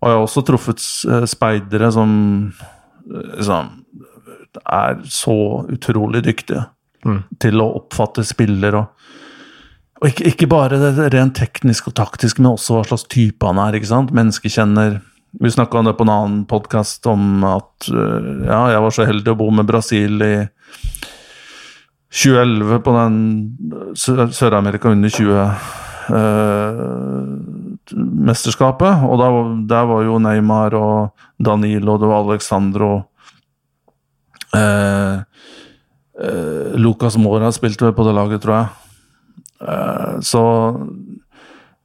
[SPEAKER 2] Og jeg har også truffet eh, speidere som liksom, er så utrolig dyktige
[SPEAKER 1] Mm.
[SPEAKER 2] til å oppfatte spiller og og ikke, ikke bare det rent teknisk og taktisk, men også hva slags type han er. ikke sant? Menneskekjenner. Vi snakka om det på en annen podkast, om at øh, ja, jeg var så heldig å bo med Brasil i 2011 på den Sør-Amerika under 20-mesterskapet. og da, der var jo Neymar og Danilo, det var Alexandro Lucas Mora spilte vel på det laget, tror jeg. Eh, så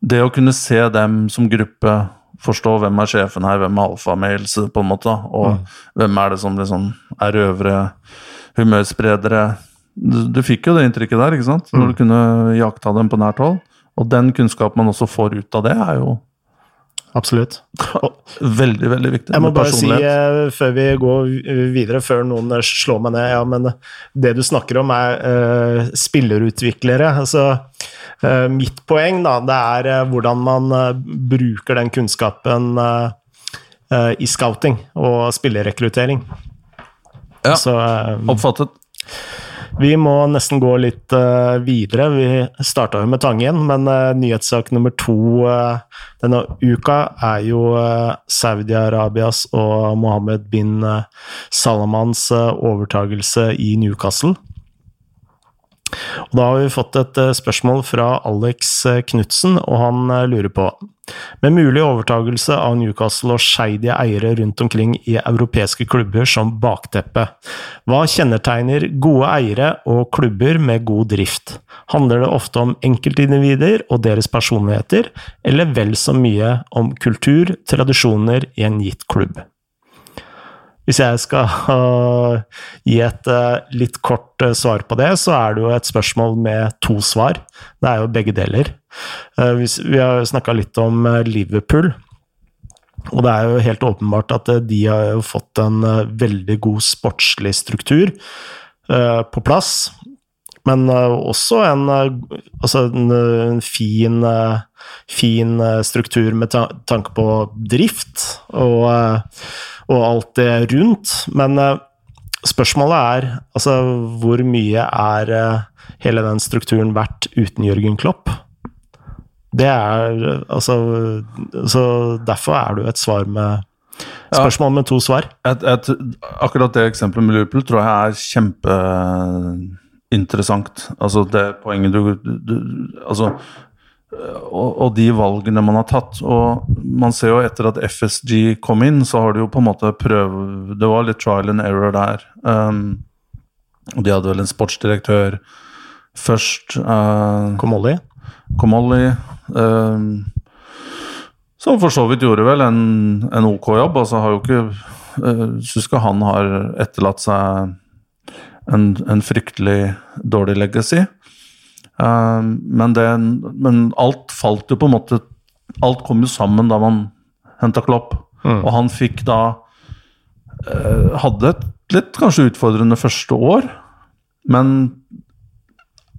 [SPEAKER 2] det å kunne se dem som gruppe, forstå hvem er sjefen her, hvem er alfamales, på en måte, og hvem er det som liksom er øvre humørspredere. Du, du fikk jo det inntrykket der, ikke sant? Når du kunne jakta dem på nært hold. Og den kunnskapen man også får ut av det, er jo
[SPEAKER 1] Absolutt.
[SPEAKER 2] veldig, veldig viktig.
[SPEAKER 1] Jeg må bare si eh, før vi går videre, før noen eh, slår meg ned Ja, men det du snakker om, er uh, spillerutviklere. Altså, uh, mitt poeng, da, det er eh, hvordan man eh, bruker den kunnskapen eh, eh, i scouting og spillerrekruttering.
[SPEAKER 2] Ja.
[SPEAKER 1] Så eh,
[SPEAKER 2] Oppfattet.
[SPEAKER 1] Vi må nesten gå litt uh, videre. Vi starta jo med Tangen, men uh, nyhetssak nummer to uh, denne uka er jo Saudi-Arabias og Mohammed bin Salamans overtagelse i Newcastle. Og da har vi fått et eh, spørsmål fra Alex eh, Knutsen, og han eh, lurer på Med mulig overtagelse av Newcastle og skeidige eiere rundt omkring i europeiske klubber som bakteppe, hva kjennetegner gode eiere og klubber med god drift? Handler det ofte om enkeltindivider og deres personligheter, eller vel så mye om kultur, tradisjoner i en gitt klubb? Hvis jeg skal uh, gi et uh, litt kort uh, svar på det, så er det jo et spørsmål med to svar. Det er jo begge deler. Uh, hvis, vi har snakka litt om Liverpool. Og det er jo helt åpenbart at de har jo fått en veldig god sportslig struktur på plass. Men også en, altså en, fin, fin struktur med ta tanke på drift og, og alt det rundt. Men uh, spørsmålet er altså hvor mye er uh, hele den strukturen verdt uten Jørgen Klopp? Det er uh, altså Så derfor er det jo et svar med Spørsmål med to svar.
[SPEAKER 2] Et, et, akkurat det eksempelet med Liverpool tror jeg er kjempeinteressant. Altså det poenget du, du Altså og, og de valgene man har tatt. Og man ser jo etter at FSG kom inn, så har de jo på en måte prøvd Det var litt trial and error der. Um, og de hadde vel en sportsdirektør først. Uh,
[SPEAKER 1] Komolli?
[SPEAKER 2] Komolli. Um, som for så vidt gjorde vel en, en ok jobb. altså har jo ikke uh, Syns ikke han har etterlatt seg en, en fryktelig dårlig legacy. Um, men, det, men alt falt jo på en måte Alt kom jo sammen da man henta Klopp.
[SPEAKER 1] Mm.
[SPEAKER 2] Og han fikk da uh, Hadde et litt kanskje utfordrende første år, men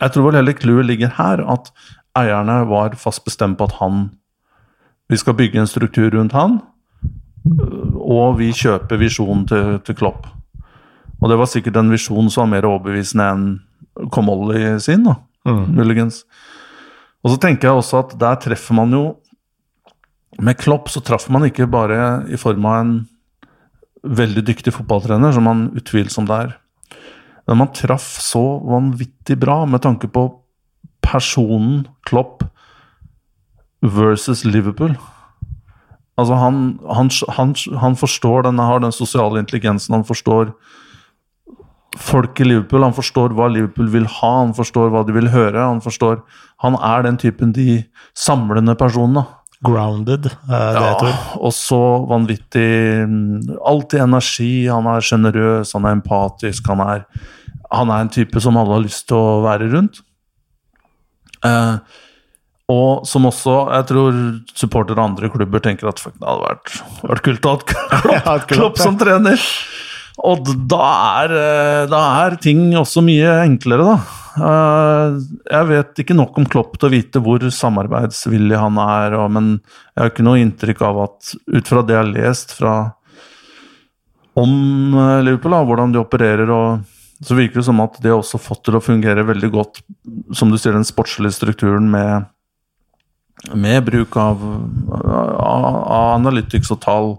[SPEAKER 2] jeg tror vel heller clouet ligger her, at eierne var fast bestemt på at han Vi skal bygge en struktur rundt han, og vi kjøper visjonen til, til Klopp. Og det var sikkert en visjon som var mer overbevisende enn Comolli sin, da, muligens. Og så tenker jeg også at der treffer man jo Med Klopp så traff man ikke bare i form av en veldig dyktig fotballtrener, som han utvilsomt er. Men man traff så vanvittig bra med tanke på personen Klopp versus Liverpool. Altså, han, han, han, han forstår den, har den sosiale intelligensen, han forstår folk i Liverpool, han forstår hva Liverpool vil ha, han forstår hva de vil høre. Han forstår Han er den typen de samlende personene.
[SPEAKER 1] Grounded, er det et ord.
[SPEAKER 2] og så vanvittig mm, Alltid energi. Han er sjenerøs, han er empatisk, han er, han er en type som alle har lyst til å være rundt. Eh, og som også jeg tror supportere av andre klubber tenker at fuck, det hadde vært, vært kult å ha
[SPEAKER 1] Ja,
[SPEAKER 2] Klopp,
[SPEAKER 1] Klopp
[SPEAKER 2] som trener. Og da er, eh, da er ting også mye enklere, da. Eh, Jeg vet ikke nok om Klopp til å vite hvor samarbeidsvillig han er, men jeg har ikke noe inntrykk av at ut fra det jeg har lest fra om eh, Liverpool, da, hvordan de opererer, og så virker det som at de har også fått til å fungere veldig godt, som du sier, den sportslige strukturen med, med bruk av, av, av analytics og tall,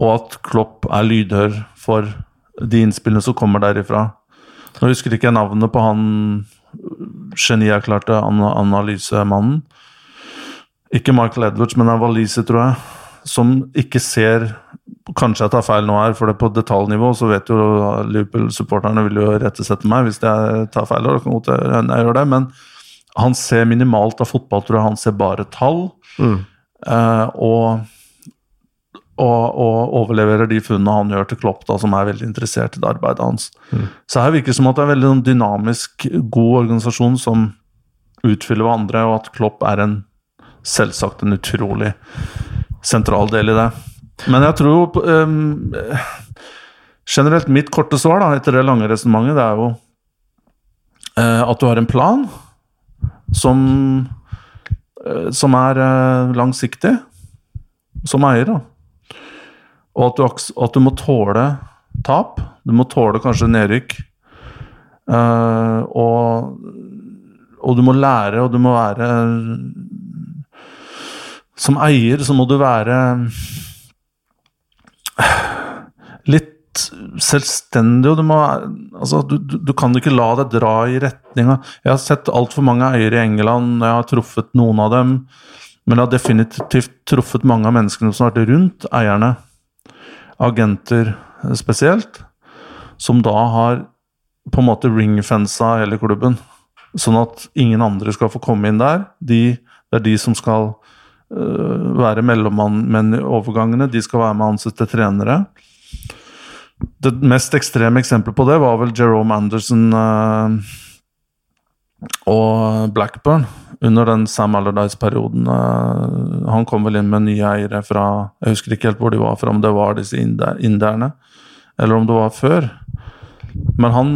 [SPEAKER 2] og at Klopp er lydhør for de innspillene som kommer derifra. Nå husker ikke jeg navnet på han genierklærte an analysemannen. Ikke Michael Edwards, men en waliser, tror jeg. Som ikke ser Kanskje jeg tar feil nå her, for det er på detaljnivå så vet jo Liverpool-supporterne vil jo rettesette meg hvis jeg tar feil. og jeg gjør det, Men han ser minimalt av fotball, tror jeg. Han ser bare tall.
[SPEAKER 1] Mm.
[SPEAKER 2] Eh, og, og, og overleverer de funnene han gjør til Klopp, da, som er veldig interessert i det arbeidet hans. Så her virker det som at det er en veldig sånn dynamisk, god organisasjon som utfyller hverandre, og at Klopp er en selvsagt en utrolig sentral del i det. Men jeg tror ehm, Generelt mitt korte svar da, etter det lange resonnementet, det er jo uh, at du har en plan som, uh, som er uh, langsiktig, som eier. da. Og at du, at du må tåle tap. Du må tåle kanskje nedrykk. Uh, og, og du må lære, og du må være Som eier så må du være litt selvstendig, og du må Altså, du, du, kan ikke la deg dra i retning av Jeg har sett altfor mange eiere i England, jeg har truffet noen av dem, men jeg har definitivt truffet mange av menneskene som har vært rundt eierne, agenter spesielt, som da har på en måte ringfensa hele klubben. Sånn at ingen andre skal få komme inn der. De, det er de som skal uh, være mellommenn i overgangene. De skal være med å ansette trenere. Det mest ekstreme eksempelet på det var vel Jerome Anderson øh, og Blackburn under den Sam Allardyce-perioden. øh, han kom vel inn med nye eiere fra Jeg husker ikke helt hvor de var fra, om det var disse inderne, eller om det var før. Men han,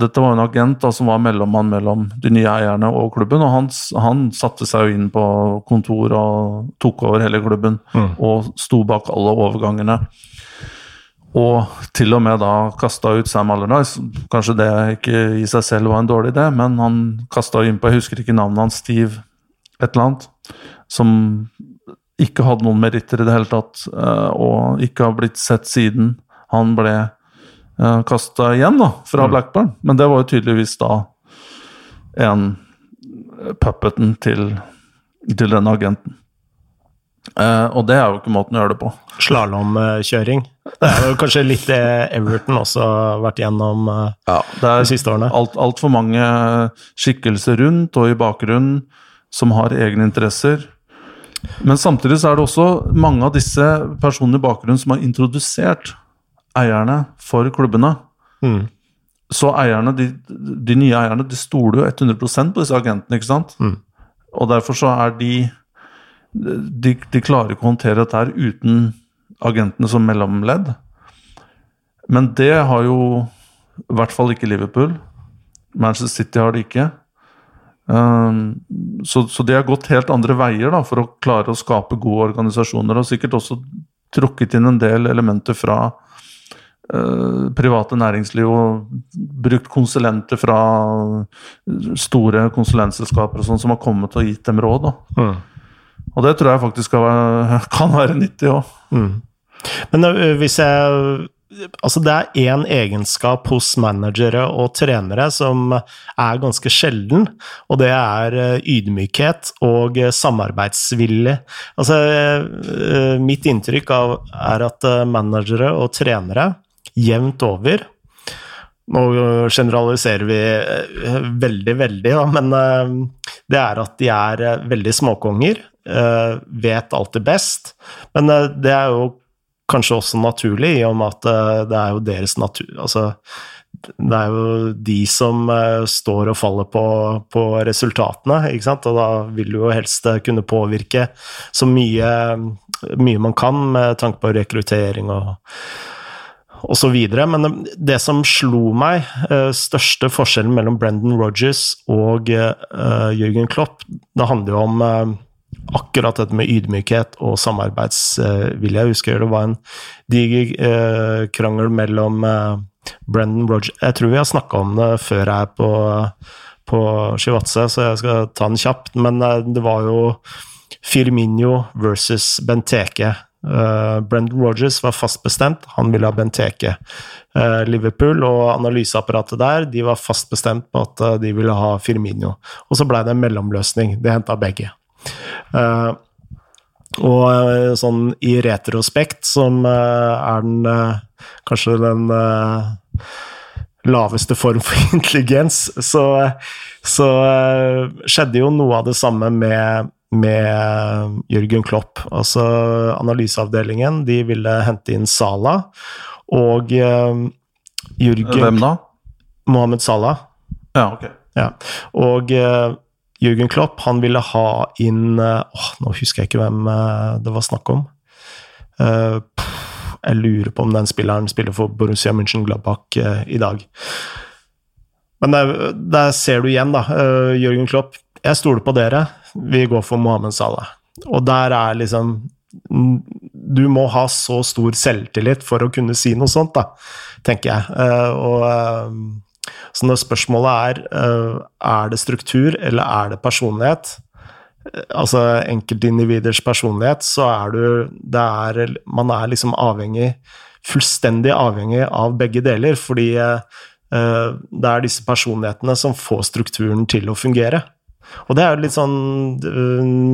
[SPEAKER 2] dette var en agent da, som var mellommann mellom de nye eierne og klubben. Og han, han satte seg jo inn på kontoret og tok over hele klubben. Og sto bak alle overgangene. Og til og med da kasta ut Sam Allardyce. Kanskje det ikke i seg selv var en dårlig idé, men han kasta inn på Jeg husker ikke navnet hans, Steve et eller annet. Som ikke hadde noen meritter i det hele tatt, eh, og ikke har blitt sett siden han ble uh, kasta igjen da, fra Blackburn. Men det var jo tydeligvis da en puppeten til, til denne agenten. Eh, og det er jo ikke måten å gjøre det på.
[SPEAKER 1] Slalåmkjøring. Det er jo kanskje litt det Everton også har vært gjennom eh,
[SPEAKER 2] Det
[SPEAKER 1] de siste årene.
[SPEAKER 2] alt, altfor mange skikkelser rundt og i bakgrunnen som har egne interesser. Men samtidig så er det også mange av disse personene i bakgrunnen som har introdusert eierne for klubbene.
[SPEAKER 1] Mm.
[SPEAKER 2] Så eierne, de, de nye eierne de stoler jo 100% på disse agentene, ikke sant?
[SPEAKER 1] Mm.
[SPEAKER 2] Og derfor så er de, de De klarer ikke å håndtere dette her uten agentene som mellomledd. Men det har jo i hvert fall ikke Liverpool. Manchester City har det ikke. Um, så, så de har gått helt andre veier da, for å klare å skape gode organisasjoner, og sikkert også trukket inn en del elementer fra uh, private næringsliv og brukt konsulenter fra store konsulentselskaper og sånn som har kommet og gitt dem råd.
[SPEAKER 1] Mm.
[SPEAKER 2] Og det tror jeg faktisk kan være, kan være nyttig òg.
[SPEAKER 1] Men eh, hvis jeg Altså, det er én egenskap hos managere og trenere som er ganske sjelden, og det er eh, ydmykhet og samarbeidsvillig. samarbeidsvilje. Altså, eh, mitt inntrykk av, er at eh, managere og trenere jevnt over nå generaliserer vi eh, veldig, veldig, da, men eh, det er at de er eh, veldig småkonger, eh, vet alltid best. Men eh, det er jo kanskje også naturlig, i og med at eh, det er jo deres natur Altså, det er jo de som eh, står og faller på, på resultatene, ikke sant, og da vil du jo helst eh, kunne påvirke så mye, mye man kan med tanke på rekruttering og og så videre. Men det som slo meg, største forskjellen mellom Brendan Rodgers og Jørgen Klopp, det handler jo om akkurat dette med ydmykhet og samarbeidsvilje. Jeg husker det var en diger eh, krangel mellom eh, Brendan Rodgers Jeg tror vi har snakka om det før her på, på Shivatse, så jeg skal ta den kjapt. Men eh, det var jo Firmino versus Benteke. Uh, Brendan Rodgers var fast bestemt, han ville ha Benteke. Uh, Liverpool og analyseapparatet der de var fast bestemt på at de ville ha Firmino. Og så blei det en mellomløsning. De henta begge. Uh, og sånn i retrospekt, som er den kanskje den laveste form for intelligens, så, så skjedde jo noe av det samme med med Jørgen Klopp. Altså analyseavdelingen, de ville hente inn Sala, og Jørgen
[SPEAKER 2] Hvem da?
[SPEAKER 1] Mohammed Salah.
[SPEAKER 2] Ja, ok.
[SPEAKER 1] Ja. Og uh, Jørgen Klopp, han ville ha inn åh, Nå husker jeg ikke hvem det var snakk om. jeg lurer på om den spilleren spiller for Borussia München-Gladbach i dag. Men der, der, ser du igjen, da. Jørgen Klopp, jeg stoler på dere. Vi går for Mohammed Salah. Og der er liksom Du må ha så stor selvtillit for å kunne si noe sånt, da, tenker jeg. Og så når spørsmålet er uh, er det struktur eller er det personlighet, altså enkeltindividers personlighet, så er du er, Man er liksom avhengig, fullstendig avhengig av begge deler, fordi uh, det er disse personlighetene som får strukturen til å fungere. Og det er jo litt sånn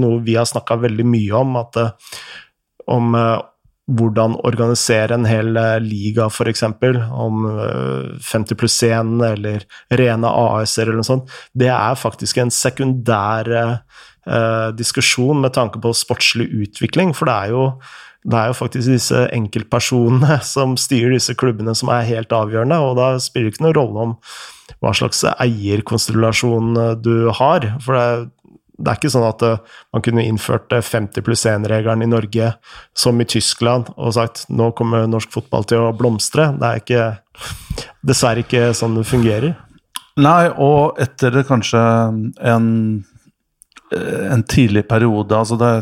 [SPEAKER 1] noe vi har snakka veldig mye om, at om hvordan organisere en hel eh, liga, f.eks., om 50 eh, pluss 1 eller rene AS-er eller noe sånt, det er faktisk en sekundær eh, diskusjon med tanke på sportslig utvikling, for det er jo det er jo faktisk disse enkeltpersonene som styrer disse klubbene som er helt avgjørende, og da spiller det ikke noen rolle om hva slags eierkonstellasjon du har. For det, det er ikke sånn at uh, man kunne innført 50 pluss 1-regelen i Norge som i Tyskland og sagt nå kommer norsk fotball til å blomstre. Det er ikke, dessverre ikke sånn det fungerer.
[SPEAKER 2] Nei, og etter kanskje en, eh, en tidlig periode altså det,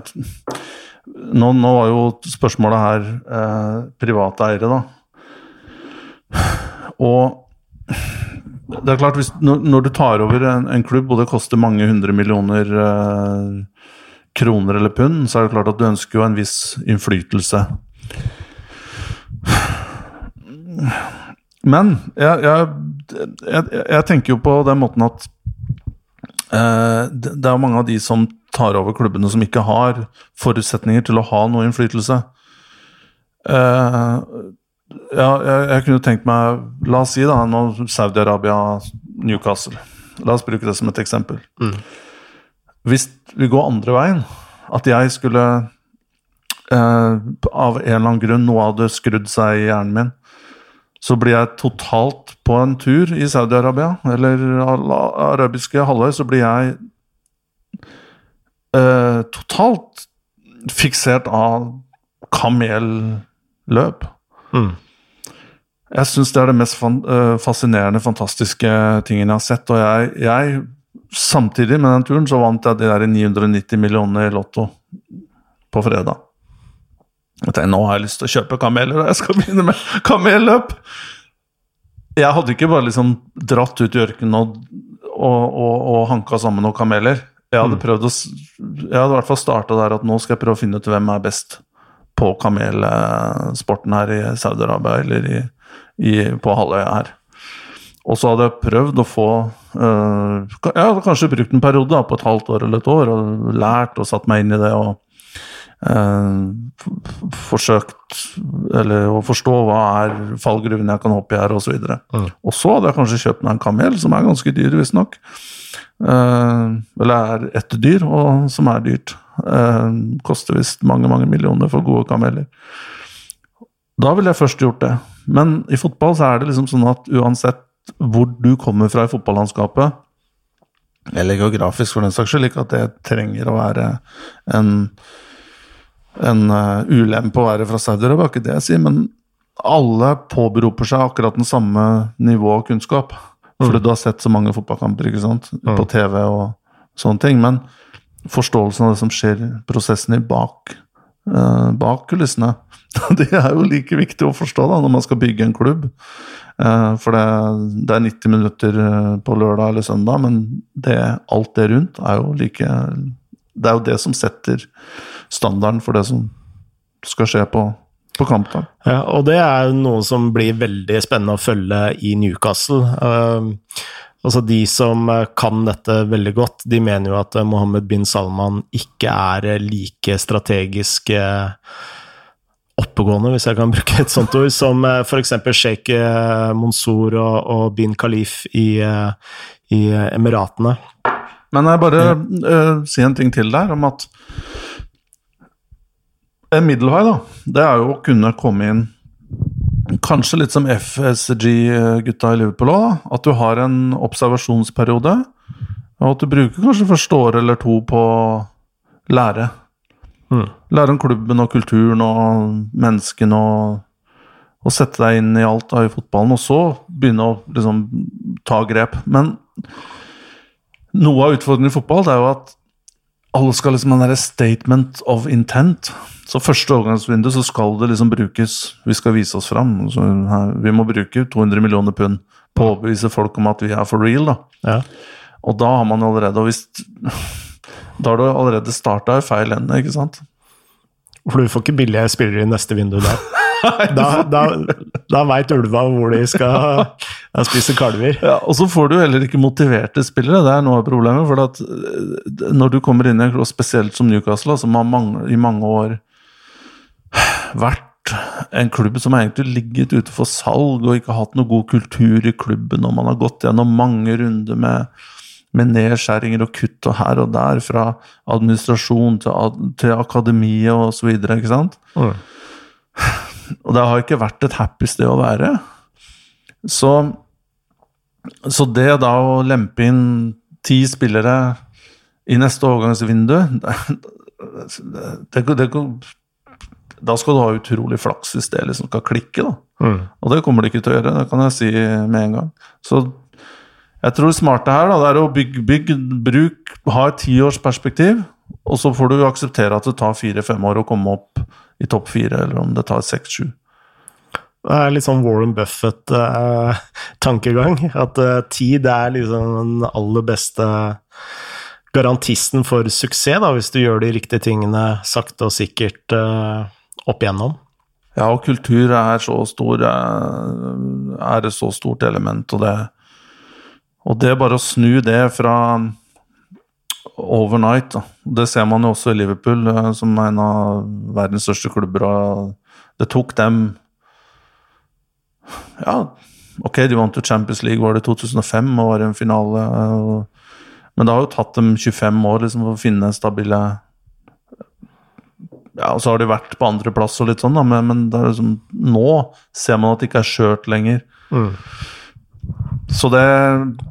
[SPEAKER 2] nå, nå var jo spørsmålet her eh, private eiere, da. Og det er klart, hvis, når, når, du tar over en, en, klubb og det koster mange hundre millioner eh, kroner eller pund, så er det klart at du ønsker jo en viss innflytelse. Men jeg, jeg, jeg, jeg tenker jo på den måten at eh, det, det er mange av de som tar over klubbene, som ikke har forutsetninger til å ha noe innflytelse. Eh, ja, jeg, jeg, kunne tenkt meg La oss si da, nå Saudi-Arabia, Newcastle. La oss bruke det som et eksempel. Mm. Hvis vi går andre veien, at jeg skulle eh, Av en eller annen grunn, noe hadde skrudd seg i hjernen min, så blir jeg totalt på en tur i Saudi-Arabia, eller arabiske halvøy, så blir jeg eh, totalt fiksert av kamelløp. Mm. Jeg syns det er det mest eh, fascinerende, fantastiske tingen jeg har sett. Og jeg, jeg Samtidig med den turen så vant jeg de der 990 millionene i Lotto på fredag. Jeg tenkte, Nå har jeg lyst til å kjøpe kameler, og jeg skal begynne med kamelløp! Jeg hadde ikke bare liksom dratt ut i ørkenen og, og, og, og hanka sammen noen kameler. Jeg hadde mm. prøvd å Jeg hadde i hvert fall starta der at nå skal jeg prøve å finne ut hvem er best på kamelsporten her i Saudi-Arabia eller i, i, på halvøya her. Og så hadde jeg prøvd å få øh, Jeg hadde kanskje brukt en periode da, på et halvt år eller et år og lært og satt meg inn i det og øh, forsøkt eller å forstå hva er fallgruvene jeg kan hoppe i her, osv. Og, så mm. og så hadde jeg kanskje kjøpt meg en kamel, som er ganske dyr, visstnok. Uh, eller er ett dyr, og som er dyrt. Uh, koster visst mange, mange millioner for gode kameler. Da ville jeg først gjort det. Men i fotball så er det liksom sånn at uansett hvor du kommer fra i fotballandskapet, eller geografisk for den saks skyld, ikke at det trenger å være en, en uh, ulempe å være fra Saudi-Arabia, ikke det jeg sier, men alle påberoper seg akkurat den samme nivå av kunnskap. Fordi mm. du har sett så mange fotballkamper ikke sant? Mm. på TV og sånne ting. Men forståelsen av det som skjer, prosessene bak, uh, bak kulissene, det er jo like viktig å forstå da, når man skal bygge en klubb. Uh, for det, det, er 90 minutter eh, på lørdag eller søndag, men det, alt det rundt er jo like Det er jo det som setter standarden for det som skal skje på, på kampen.
[SPEAKER 1] Ja, og det er noe som blir veldig spennende å følge i Newcastle. Uh, Altså De som eh, kan dette veldig godt, de mener jo at eh, Mohammed bin Salman ikke er eh, like strategisk oppegående, hvis jeg kan bruke et sånt ord, som f.eks. sjeik Monsoor og, og, bin Khalif i, i Emiratene.
[SPEAKER 2] Men jeg bare uh, si en ting til der, om at en middelvei, da, det er jo å kunne komme inn Kanskje litt som FSG-gutta i Liverpool òg, at du har en observasjonsperiode. Og at du bruker kanskje første år eller to på å lære.
[SPEAKER 1] Mm.
[SPEAKER 2] Lære om klubben og kulturen og menneskene og, og sette deg inn i alt da, i fotballen. Og så begynne å liksom ta grep. Men noe av utfordringen i fotball det er jo at alle skal liksom ha en derre statement of intent. Så første overgangsvindu så skal det liksom brukes Vi skal vise oss fram. Så her, vi må bruke 200 millioner pund på å overbevise folk om at vi er for real, da.
[SPEAKER 1] Ja.
[SPEAKER 2] Og da har man allerede hvis, Da har du allerede starta i feil ende, ikke sant?
[SPEAKER 1] For du får ikke billige spillere i neste vindu der. Da, da, da veit ulva hvor de skal spise kalver.
[SPEAKER 2] Ja, Og så får du heller ikke motiverte spillere, det er noe av problemet. For at eh, når du kommer inn i en klubb, spesielt som Newcastle, som har mange, i mange år vært en klubb som egentlig ligget ute for salg og ikke hatt noe god kultur i klubben, og man har gått gjennom mange runder med, med nedskjæringer og kutt og her og der, fra administrasjon til, til akademiet og så videre, ikke sant?
[SPEAKER 1] Mm.
[SPEAKER 2] Og det har ikke vært et happy sted å være. Så, så det da å lempe inn ti spillere i neste overgangsvindu det, det, det, Da skal du ha utrolig flaks hvis det liksom skal klikke, da.
[SPEAKER 1] Mm.
[SPEAKER 2] Og det kommer det ikke til å gjøre, det kan jeg si med en gang. Så jeg tror det smarte her da, det er å bygge, bygge bruk, ha et tiårsperspektiv, og så får du akseptere at det tar fire-fem år å komme opp i topp fire, eller om det tar seks-sju.
[SPEAKER 1] Det er litt sånn Warren Buffett-tankegang. at eh, tid er liksom den aller beste garantisten for suksess, da, hvis du gjør de riktige tingene sakte og sikkert eh, opp igjennom.
[SPEAKER 2] Ja, og kultur er så stor eh, Er et så stort element, og det Og det er bare å snu det fra overnight da. Det ser man jo også i Liverpool, eh, som er en av verdens største klubber. og Det tok dem Ja, ok, de vant jo Champions League, var det i 2005 og var i en finale. Men det har jo tatt dem 25 år liksom, for å finne stabile ja, og så har de vært på andreplass og litt sånn, da, men, men liksom, nå ser man at det ikke er skjørt lenger.
[SPEAKER 1] Mm.
[SPEAKER 2] Så det,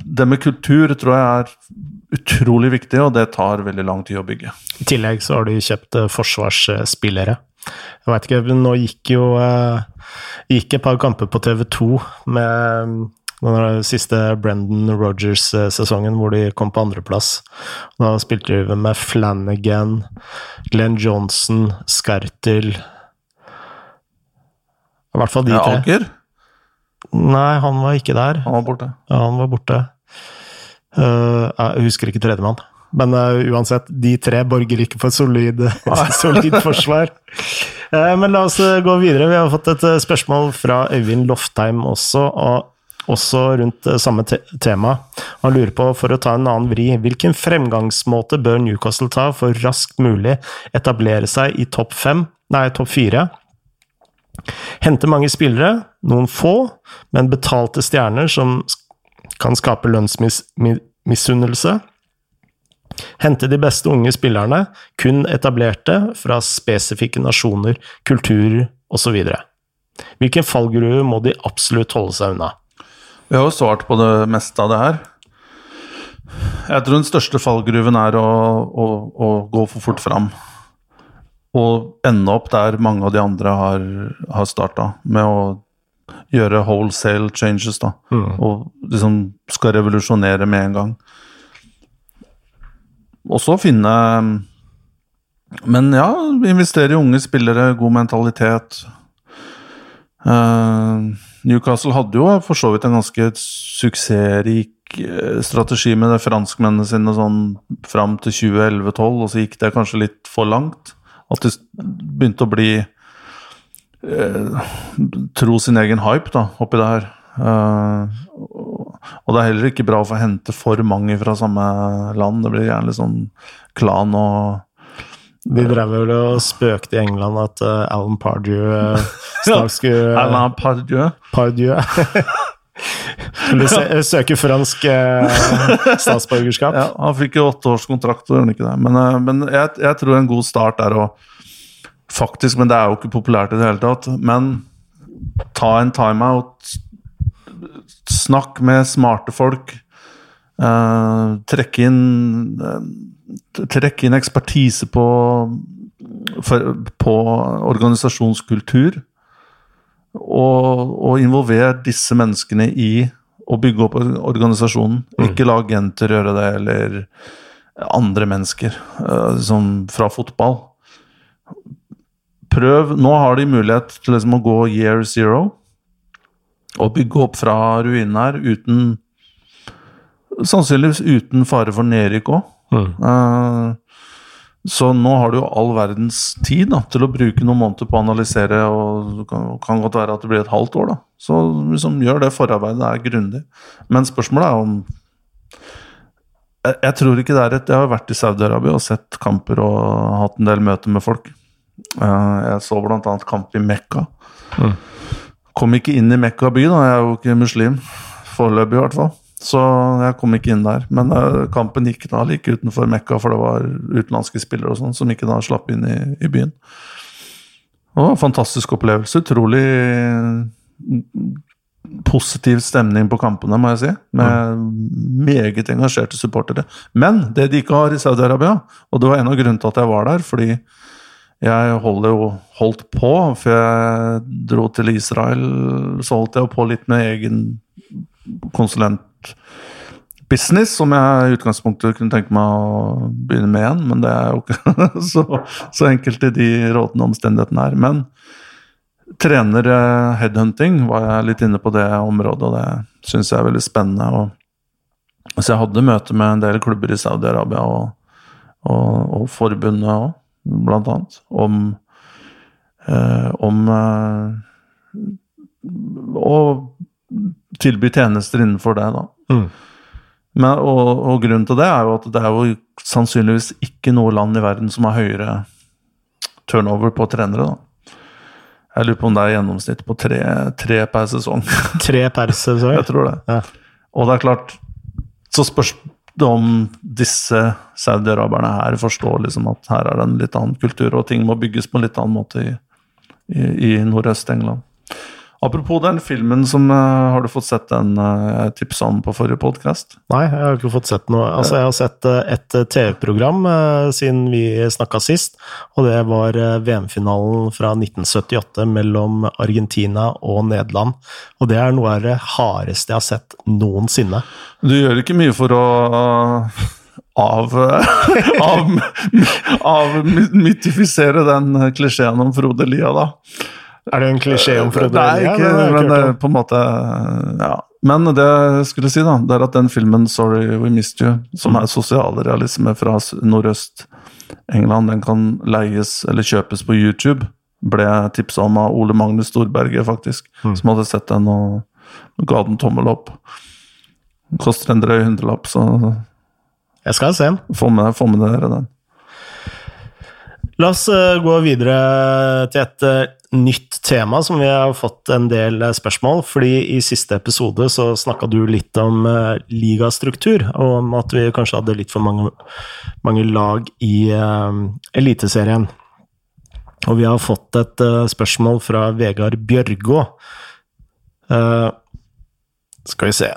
[SPEAKER 2] det med kultur tror jeg er utrolig viktig, og det tar veldig lang tid å bygge.
[SPEAKER 1] I tillegg så har de kjøpt eh, forsvarsspillere. Jeg veit ikke, nå gikk jo eh, gikk et par kamper på TV2 med den siste Brendan Rogers-sesongen, hvor de kom på andreplass. Da spilte de med Flanagan, Glenn Johnson, Skertil I hvert fall de tre.
[SPEAKER 2] Aker,
[SPEAKER 1] Nei, han var ikke der.
[SPEAKER 2] han var borte.
[SPEAKER 1] Ja, han var borte. Uh, jeg husker ikke tredjemann. Men uh, uansett, de tre borger ikke for solid, solid forsvar. Uh, men la oss gå videre. Vi har fått et spørsmål fra Øyvind Loftheim også, og også rundt eh, samme te tema. Han lurer på, for å ta en annen vri, hvilken fremgangsmåte bør Newcastle ta for raskt mulig etablere seg i topp fem, nei, topp fire? Hente mange spillere, noen få, men betalte stjerner som kan skape lønnsmisunnelse. Hente de beste unge spillerne, kun etablerte fra spesifikke nasjoner, kulturer osv. Hvilken fallgruve må de absolutt holde seg unna?
[SPEAKER 2] Vi har jo svart på det meste av det her. Jeg tror den største fallgruven er å, å, å gå for fort fram. Og ende opp der mange av de andre har, har starta, med å gjøre wholesale changes, da. Og liksom skal revolusjonere med en gang. Og så finne Men ja, investere i unge spillere, god mentalitet. Eh, Newcastle hadde jo for så vidt en ganske suksessrik eh, strategi med det franskmennene sine sånn fram til 2011-2012, og så gikk det kanskje litt for langt. At de begynte å bli eh, Tro sin egen hype da, oppi det her. Eh, og det er heller ikke bra å få hente for mange fra samme land. Det blir gjerne litt sånn klan og
[SPEAKER 1] De drev vel og spøkte i England at uh, Alan Pardew uh, snart skulle
[SPEAKER 2] Alan Pardieu.
[SPEAKER 1] Pardew Skulle du søke fransk eh, statsborgerskap?
[SPEAKER 2] Ja, han fikk jo åtteårskontrakt, års gjorde han ikke det. Men, eh, men jeg, jeg, tror en god start er å Faktisk, men det er jo ikke populært i det hele tatt. Men ta en timeout. Snakk med smarte folk. Eh, trekke inn eh, Trekke inn ekspertise på, for, på organisasjonskultur og, og involvere disse menneskene i å bygge opp organisasjonen. Mm. Ikke la agenter gjøre det, eller andre mennesker liksom fra fotball. Prøv Nå har de mulighet til liksom å gå year zero og bygge opp fra ruinene her uten Sannsynligvis uten fare for nedrykk òg. Mm. Uh, så nå har du jo all verdens tid da, til å bruke noen måneder på å analysere, og det kan, kan godt være at det blir et halvt år. da. Så liksom, gjør det forarbeidet, det er grundig. Men spørsmålet er om jeg, jeg, tror ikke det er et Jeg har vært i Saudi-Arabia og sett kamper og hatt en del møter med folk. Uh, jeg så bl.a. kamp i Mekka. Mm. Kom ikke inn i Mekka by, da, jeg er jo ikke muslim. Foreløpig, i hvert fall. Så jeg kom ikke inn der. Men uh, kampen gikk da like utenfor Mekka, for det var utenlandske spillere og sånn som ikke da slapp inn i, i byen. En fantastisk opplevelse. Utrolig positiv stemning på kampene, må jeg si. Med meget engasjerte supportere. Men det de ikke har i Saudi-Arabia, og det var en av grunnene til at jeg var der, fordi jeg jo holdt på, før jeg dro til Israel, så holdt jeg på litt med egen konsulent business, som jeg i utgangspunktet kunne tenke meg å begynne med igjen. Men det er jo ikke så, så enkelt i de rådende omstendighetene her. Men trener eh, headhunting var jeg litt inne på det området, og det syns jeg er veldig spennende. Og, så jeg hadde møte med en del klubber i Saudi-Arabia og, og, og forbundet òg, blant annet, om, eh, om eh, å tilby tjenester innenfor det, da. Mm. Men, og, og, grunnen til det er jo at det er jo sannsynligvis ikke noe land i verden som har høyere turnover på trenere, da. Jeg lurer på om det er gjennomsnitt på tre, tre per sesong.
[SPEAKER 1] Tre per sesong?
[SPEAKER 2] Jeg tror det. Ja. Og det er klart Så spørs det om disse saudiaraberne her forstår liksom at her er det en litt annen kultur, og ting må bygges på en litt annen måte i, i, i Nordøst-England. Apropos den filmen som uh, Har du fått sett den jeg tipsa om på forrige podkast?
[SPEAKER 1] Nei, jeg har ikke fått sett noe. Altså, jeg har sett uh, et TV-program siden vi snakka sist, og det var VM-finalen fra 1978 mellom Argentina og Nederland. Og det er noe av det hardeste jeg har sett noensinne.
[SPEAKER 2] Du gjør ikke mye for å av, av, av mytifisere den klisjeen om Frode Lia, da.
[SPEAKER 1] Er det en klisjé om Frode
[SPEAKER 2] Nei, ikke, ja, men det, på en måte Ja. Men det jeg skulle si, da, det er at den filmen 'Sorry We Missed You', som er sosialrealisme fra Nordøst-England, den kan leies eller kjøpes på YouTube. Ble tipsa om av Ole Magnus Storberget, faktisk, mm. som hadde sett den og ga den tommel opp. Koster en drøy hundrelapp, så
[SPEAKER 1] Jeg skal se den.
[SPEAKER 2] Få med, få med dere den.
[SPEAKER 1] La oss uh, gå videre til et nytt tema som vi har fått en del eh, spørsmål. fordi i siste episode så snakka du litt om uh, ligastruktur, og om at vi kanskje hadde litt for mange, mange lag i uh, Eliteserien. Og vi har fått et uh, spørsmål fra Vegard Bjørgå. skal vi se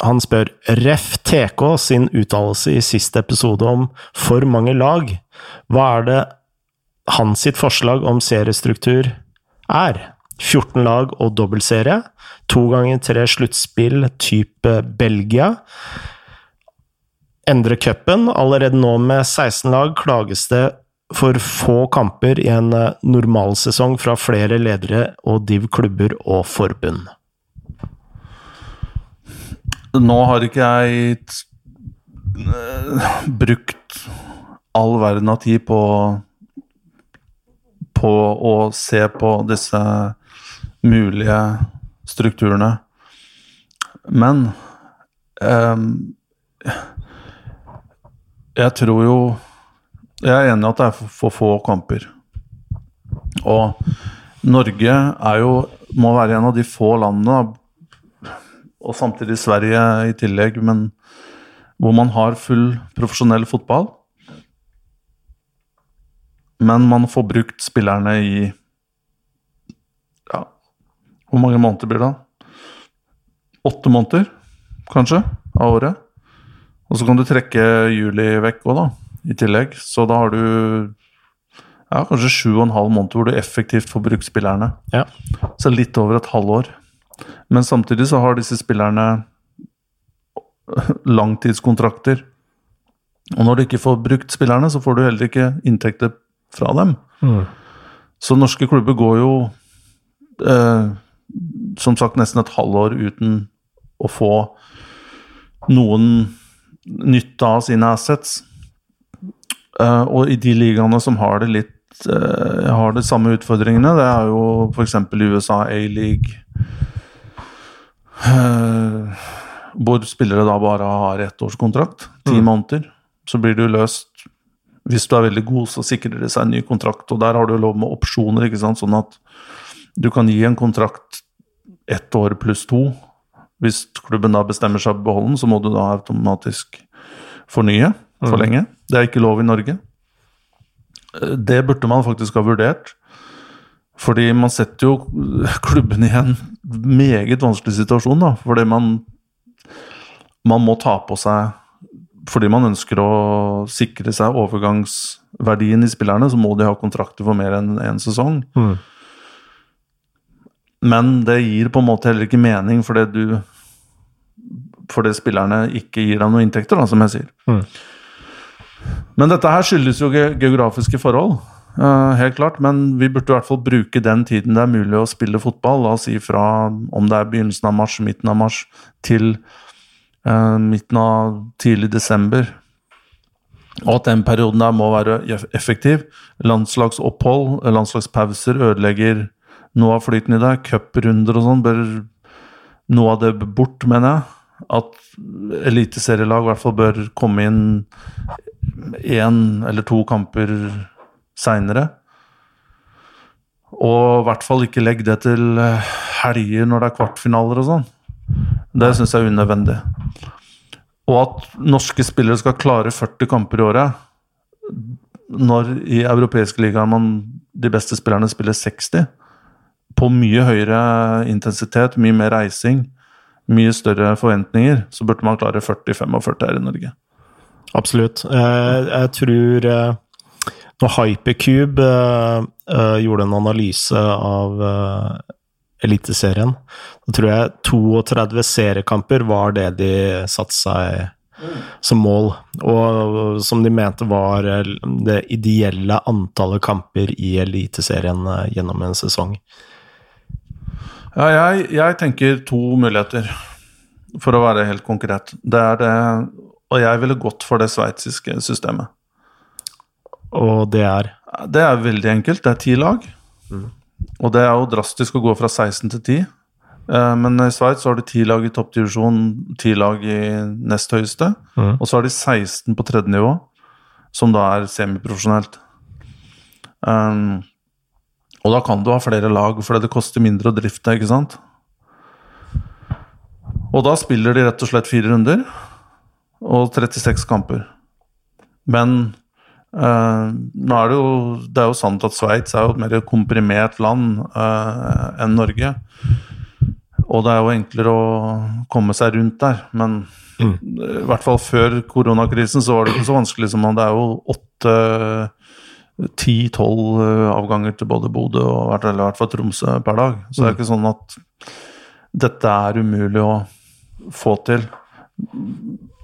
[SPEAKER 1] Han spør Ref TK sin uttalelse i siste episode om for mange lag. Hva er det hans sitt forslag om seriestruktur er 14 lag og dobbeltserie. To ganger tre sluttspill type Belgia. Endre cupen. Allerede nå med 16 lag klages det for få kamper i en eh, normalsesong fra flere ledere og div-klubber og forbund.
[SPEAKER 2] Nå har ikke jeg brukt all verden av tid på på å se på disse mulige strukturene. Men eh, jeg tror jo Jeg er enig i at det er for, få kamper. Og Norge er jo må være en av de få landene og samtidig Sverige i tillegg, men hvor man har full profesjonell fotball. Men man får brukt spillerne i ja, Hvor mange måneder blir det? Åtte måneder, kanskje, av året. Og så kan du trekke juli vekk òg, da, i tillegg. Så da har du ja, kanskje sju og en halv måned hvor du effektivt får brukt spillerne.
[SPEAKER 1] Ja.
[SPEAKER 2] Så litt over et halvår. Men samtidig så har disse spillerne langtidskontrakter. Og når du ikke får brukt spillerne, så får du heller ikke inntekter fra dem.
[SPEAKER 1] Mm.
[SPEAKER 2] Så norske klubber går jo eh, som sagt nesten et halvår uten å få noen nytte av sine assets. Eh, og i de ligaene som har det litt eh, har de samme utfordringene, det er jo f.eks. USA A-league. Eh, hvor spillere da bare har ettårskontrakt, ti
[SPEAKER 1] Mm.
[SPEAKER 2] måneder. Så blir du løst Hvis du er veldig god, så sikrer det seg en ny kontrakt. Og der har du lov med opsjoner, ikke sant? sånn at du kan gi en kontrakt ett år pluss to. Hvis klubben da bestemmer seg for å beholde den, så må du da automatisk fornye, forlenge. Det er ikke lov i Norge. Det burde man faktisk ha vurdert. Fordi man setter jo klubben i en meget vanskelig situasjon, da. Fordi man, man må ta på seg Fordi man ønsker å sikre seg overgangsverdien i spillerne, så må de ha kontrakter for mer enn én sesong.
[SPEAKER 1] Mm.
[SPEAKER 2] Men det gir på en måte heller ikke mening fordi du Fordi spillerne ikke gir deg noen inntekter, da, som jeg sier.
[SPEAKER 1] Mm.
[SPEAKER 2] Men dette her skyldes jo ge geografiske forhold, eh, helt klart. Men vi burde i hvert fall bruke den tiden det er mulig å spille fotball. La oss si fra om det er begynnelsen av mars, midten av mars, til midten av tidlig desember. Og at den perioden der må være eff- effektiv. Landslagsopphold, landslagspauser ødelegger noe av flyten i det. Cuprunder og sånn bør noe av det bort, mener jeg. At eliteserielag i hvert fall bør komme inn én eller to kamper seinere. Og i hvert fall ikke legg det til eh, helger når det er kvartfinaler og sånn. Det syns jeg er unødvendig. Og at norske spillere skal klare 40 kamper i året, når i europeiske ligaer man de beste spillerne spiller 60, på mye høyere intensitet, mye mer reising, mye større forventninger, så burde man klare 40-45 her i Norge.
[SPEAKER 1] Absolutt. Eh, jeg tror eh, Når Hypercube eh, gjorde en analyse av Eliteserien, da tror jeg 32 seriekamper var det de satte seg som mål, og som de mente var det ideelle antallet kamper i Eliteserien eh, gjennom en sesong.
[SPEAKER 2] Ja, jeg, jeg tenker to muligheter, for å være helt konkret. Det er det Og jeg ville gått for det sveitsiske systemet.
[SPEAKER 1] Og det er
[SPEAKER 2] Det er veldig enkelt. Det er ti lag. Og det er jo drastisk å gå fra 16 til 10. Eh, Men i Sveits har de ti lag i toppdivisjon, ti lag i nest høyeste.
[SPEAKER 1] Mm.
[SPEAKER 2] Og så har de 16 på tredje nivå, som da er semiprofesjonelt. Um, og da kan du ha flere lag, fordi det koster mindre å drifte, ikke sant? Og da spiller de rett og slett fire runder og 36 kamper. Men eh, nå er det jo Det er jo sant at Sveits er jo et mer komprimert land uh, enn Norge. Og det er jo enklere å komme seg rundt der, men
[SPEAKER 1] Mm.
[SPEAKER 2] i hvert fall før koronakrisen så var det ikke så vanskelig som Det er jo åtte ti-tolv avganger til både Bodø og hvert- eller i hvert fall Tromsø per dag. Så det er ikke sånn at dette er umulig å få til.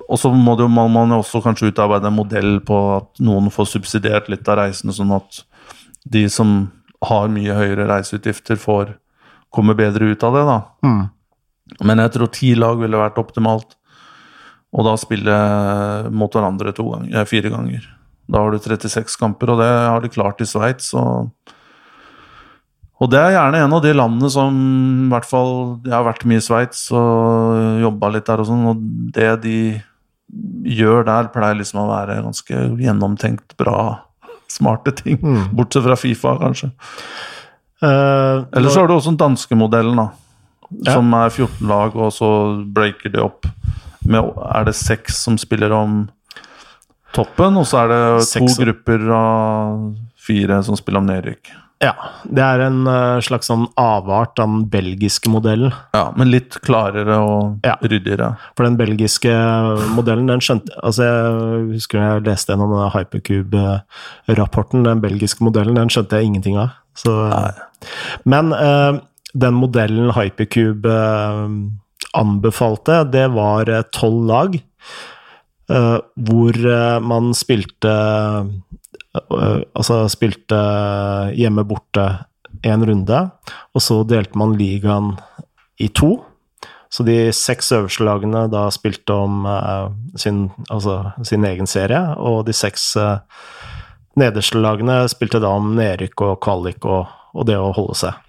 [SPEAKER 2] Og så må det man, man også kanskje utarbeide en modell på at noen får subsidiert litt av reisene, sånn at de som har mye høyere reiseutgifter, får komme bedre ut av det, da.
[SPEAKER 1] Mm.
[SPEAKER 2] Men jeg tror ti lag ville vært optimalt. Og da spille mot hverandre to ganger, eh, fire ganger. Da har du 36 kamper, og det har de klart i Sveits. Og, og det er gjerne en av de landene som i hvert fall Jeg har vært mye i Sveits og jobba litt der og sånn, og det de gjør der, pleier liksom å være ganske gjennomtenkt, bra, smarte ting.
[SPEAKER 1] Mm.
[SPEAKER 2] Bortsett fra Fifa, kanskje.
[SPEAKER 1] Uh,
[SPEAKER 2] Eller så har du også den danske modellen, da.
[SPEAKER 1] Ja.
[SPEAKER 2] som er 14 lag, og så breaker de opp med Er det seks som spiller om toppen, og så er det to grupper av fire som spiller om nedrykk.
[SPEAKER 1] Ja. Det er en eh, slags sånn avart av den belgiske modellen.
[SPEAKER 2] Ja, men litt klarere og
[SPEAKER 1] Ja.
[SPEAKER 2] ryddigere.
[SPEAKER 1] For den belgiske modellen, den skjønte Altså, jeg husker jeg leste gjennom Hypercube-rapporten. Den belgiske modellen, den skjønte jeg ingenting av. Så, men uh, den modellen Hypercube uh, anbefalte, det var eh, tolv lag. Uh, hvor eh, man spilte eh, Altså spilte hjemme-borte én runde, og så delte man ligaen i to. Så de seks øverste lagene da spilte om eh, sin, altså sin egen serie, og de seks eh, nederste lagene spilte da om nedrykk og kvalik og, og det å holde seg.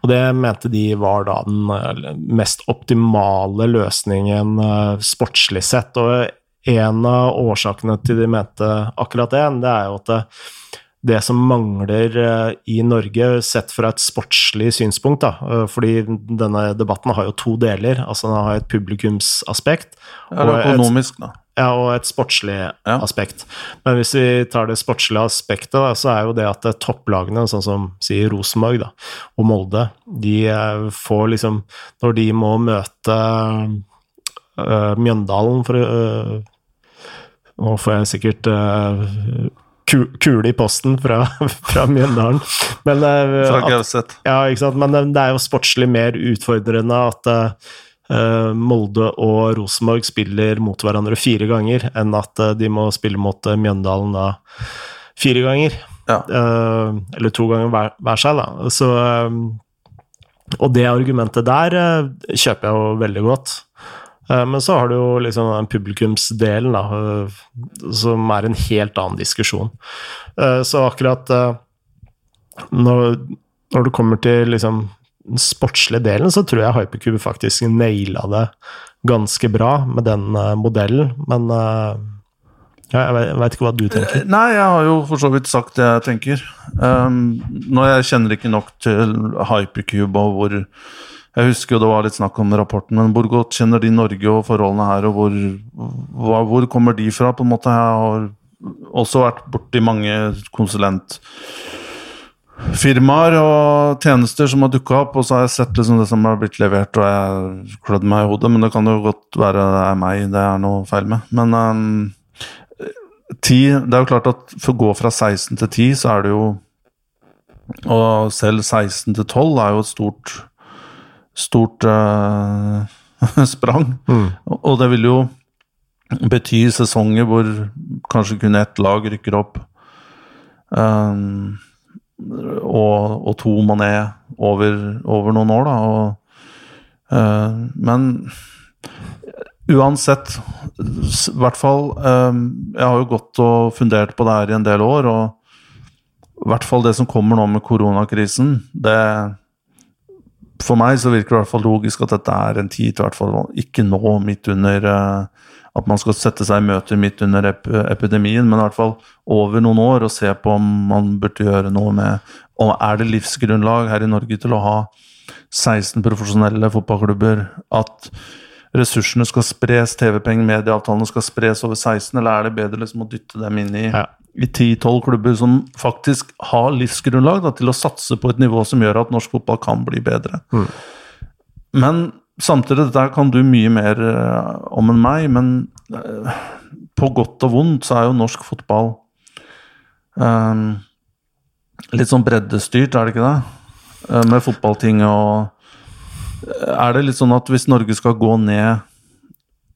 [SPEAKER 1] Og det mente de var da den eh, mest optimale løsningen eh, sportslig sett. Og en av årsakene til de mente akkurat det, det er jo at det, det som mangler eh, i Norge, sett fra et sportslig synspunkt, da, eh, fordi denne debatten har jo to deler. altså Den har et publikumsaspekt
[SPEAKER 2] Ja,
[SPEAKER 1] og
[SPEAKER 2] er
[SPEAKER 1] et, ja, og et sportslig aspekt. Men hvis vi tar det sportslige aspektet, da, så er jo det at eh, topplagene, sånn som sier Rosenborg da, og Molde, de får liksom Når de må møte Mjøndalen for Nå får jeg sikkert uh, ku- kule i posten fra, fra Mjøndalen, men eh, at- ja, men det- det er jo sportslig mer utfordrende at uh, Molde og Rosenborg spiller mot hverandre fire ganger, enn at uh, de må spille mot eh, Mjøndalen da fire ganger.
[SPEAKER 2] Ja.
[SPEAKER 1] Uh, eller to ganger hver, hver seg, da. Så, eh, og det argumentet der eh, kjøper jeg jo veldig godt. Eh, Men så har du jo liksom den publikumsdelen, da, eh, som er en helt annen diskusjon. Eh, Så akkurat når, når det kommer til liksom den sportslige delen, så tror jeg Hypercube faktisk naila det ganske bra med den modellen, men jeg, vet, ikke hva du tenker.
[SPEAKER 2] Nei, jeg har jo for så vidt sagt det jeg tenker. Um, nå jeg kjenner ikke nok til Hypercube og hvor Jeg husker jo det var litt snakk om rapporten, men hvor godt kjenner de Norge og forholdene her, og hvor, hva, hvor kommer de fra, på en måte? Jeg har også vært borti mange konsulentfirmaer og tjenester som har dukka opp, og så har jeg sett liksom det som har blitt levert, og jeg klødd meg i hodet, men det kan jo godt være det er meg det er noe feil med. Men um, 10, det er jo klart at for å gå fra 16 til 10, så er det jo Og selv 16 til 12 er jo et stort Stort uh, sprang. Og og det vil jo bety sesonger hvor kanskje kun ett lag rykker opp. Um, og, og to må ned over, over noen år, da. Og, uh, men uansett, i hvert fall um, Jeg har jo gått og fundert på det her i en del år, og i hvert fall det som kommer nå med koronakrisen, det For meg så virker det i hvert fall logisk at dette er en tid til hvert fall ikke nå midt under eh, at man skal sette seg i møter midt under ep epidemien, men i hvert fall over noen år og se på om man burde gjøre noe med om Er det livsgrunnlag her i Norge til å ha 16 profesjonelle fotballklubber? At ressursene skal spres, TV-penger, medieavtalene skal spres over 16, eller er det bedre liksom å dytte dem inn i,
[SPEAKER 1] Ja.
[SPEAKER 2] I 10-12 klubber som faktisk har livsgrunnlag da, til å satse på et nivå som gjør at norsk fotball kan bli bedre? Men samtidig, dette kan du mye mer eh, om enn meg, men eh, på godt og vondt så er jo norsk fotball eh, litt sånn breddestyrt, er det ikke det? Eh, med fotballting og eh, Er det litt sånn at hvis Norge skal gå ned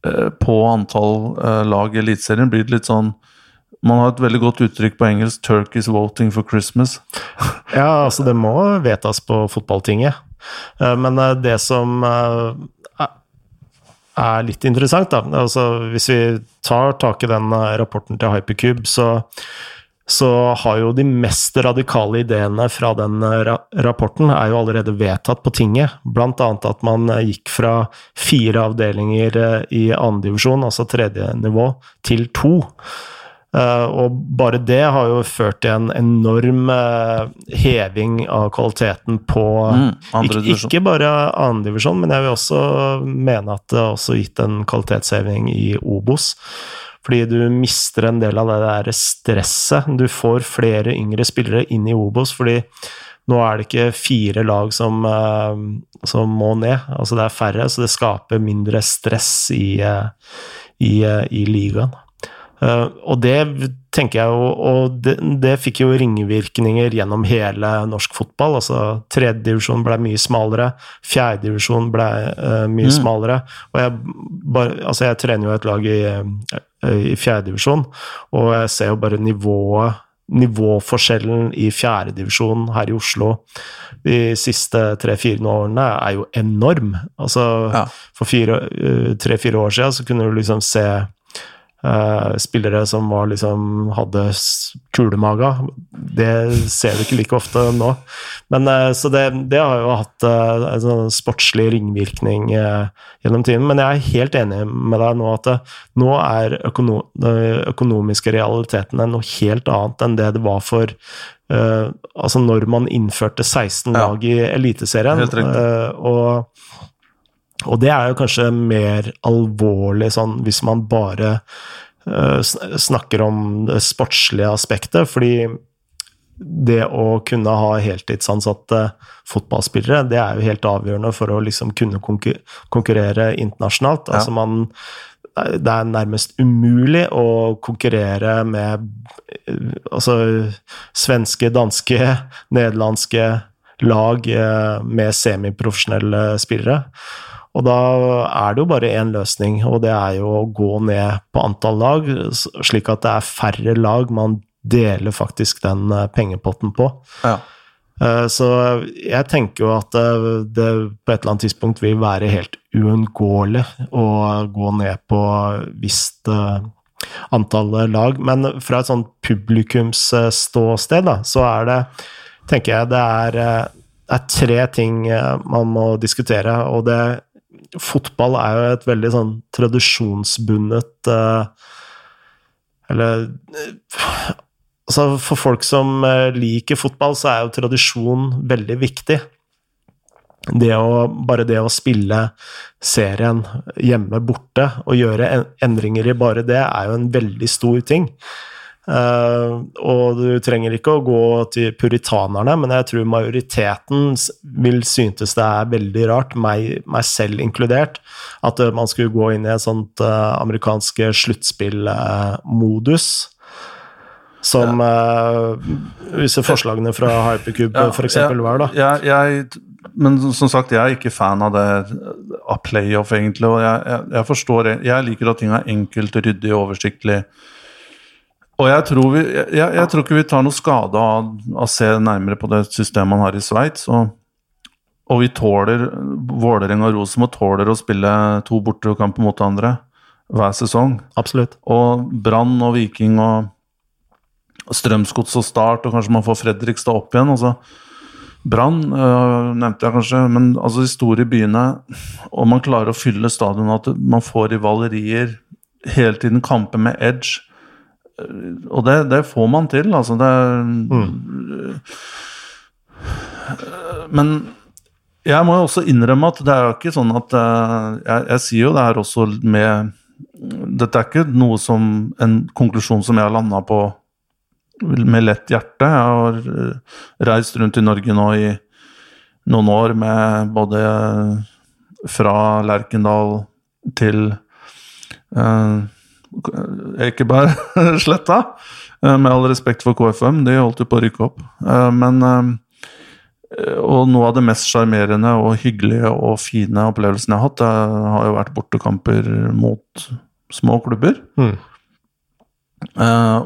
[SPEAKER 2] eh, på antall lag i Eliteserien, blir det litt sånn Man har et veldig godt uttrykk på engelsk 'Turkeys voting for Christmas'.
[SPEAKER 1] Ja, altså det må vedtas på fotballtinget. Eh, Men eh, det som eh, er- litt interessant, da altså Hvis vi tar tak i den rapporten til Hypercube, så, så har jo de mest radikale ideene fra den ra rapporten er jo allerede vedtatt på tinget. Blant annet at man gikk fra fire avdelinger i andredivisjon, altså tredje nivå, til to. Uh, og bare det har jo ført til en enorm uh, heving av kvaliteten på mm, ikke, ikke, bare andredivisjon, men jeg vil også mene at det har også gitt en kvalitetsheving i Obos. Fordi du mister en del av det der stresset. Du får flere yngre spillere inn i Obos, fordi nå er det ikke fire lag som, som må ned. Altså det er færre, så det skaper mindre stress i, i, i ligaen. Uh, og det tenker jeg jo Og det, det, fikk jo ringvirkninger gjennom hele norsk fotball. altså Tredjedivisjon ble mye smalere, fjerdedivisjon ble uh, mye mm. smalere. Og jeg, bare, altså jeg trener jo et lag i, uh, i fjerdedivisjon, og jeg ser jo bare nivået Nivåforskjellen i fjerdedivisjon her i Oslo de siste tre-fire årene er jo enorm. Altså, ja. For tre-fire år siden så kunne du liksom se Uh, spillere som var liksom hadde kulemaga. Det ser du ikke like ofte nå. Men, uh, så det, det, har jo hatt uh, en sånn sportslig ringvirkning gjennom tiden. Men jeg er helt enig med deg nå at nå er økono de økonomiske realitetene noe helt annet enn det det var for altså når man innførte 16 lag i Eliteserien. og og det er jo kanskje mer alvorlig sånn hvis man bare uh, snakker om det sportslige aspektet, fordi det å kunne ha heltidsansatte fotballspillere, det er jo helt avgjørende for å liksom kunne konkurrere internasjonalt. Ja. Altså man det er nærmest umulig å konkurrere med altså, svenske, danske, nederlandske lag eh, med semiprofesjonelle spillere. Og da er det jo bare én løsning, og det er jo å gå ned på antall lag, slik at det er færre lag man deler faktisk den eh, pengepotten på. Ja. Eh, så jeg tenker jo at eh, det på et eller annet tidspunkt vil være helt uunngåelig å gå ned på visst antall lag. Men fra et sånt publikumsståsted, da, så er det tenker jeg det er, det er tre ting man må diskutere. og det fotball er jo et veldig sånn tradisjonsbundet uh, Eller uh, Altså, for folk som uh, liker fotball, så er jo tradisjon veldig viktig. Det å, bare det å spille serien hjemme borte og gjøre endringer i bare det, er jo en veldig stor ting. Uh, og du trenger ikke å gå til puritanerne, men jeg tror majoriteten vil syntes det er veldig rart, meg, meg selv inkludert, at uh, man skulle gå inn i et sånt uh, amerikansk sluttspillmodus. Som ja. disse forslagene fra Hypercube ja, f.eks. Var, da.
[SPEAKER 2] Jeg, jeg, men som sagt, jeg er ikke fan av det av playoff, egentlig. Og jeg, jeg, jeg forstår Jeg liker at ting er enkelt, ryddig og oversiktlig. Og jeg tror, vi, jeg, jeg tror, ikke vi tar noe skade av å se nærmere på det systemet man har i Sveits. Og, og, vi tåler Vålerenga og Rosenborg tåler å spille to bortekamper mot andre hver sesong.
[SPEAKER 1] Absolutt.
[SPEAKER 2] Og Brann og Viking og Strømsgods og Start, og kanskje man får Fredrikstad opp igjen. altså Brann øh, nevnte jeg kanskje, men altså de store byene Og man klarer å fylle stadionet, at man får rivalerier hele tiden, kamper med edge og det, det, får man til, altså. Det mm. Men jeg må jo også innrømme at det er jo ikke sånn at eh, Jeg, jeg sier jo det her også med Dette er ikke noe som en konklusjon som jeg har landa på med lett hjerte. Jeg har eh, reist rundt i Norge nå i noen år med både fra Lerkendal til uh, Ekebergsletta. Eh, med all respekt for KFM, de holdt jo på å rykke opp. Eh, men eh, Og noe av det mest sjarmerende og hyggelige og fine opplevelsen jeg har hatt, det har jo vært bortekamper mot små klubber. Mm.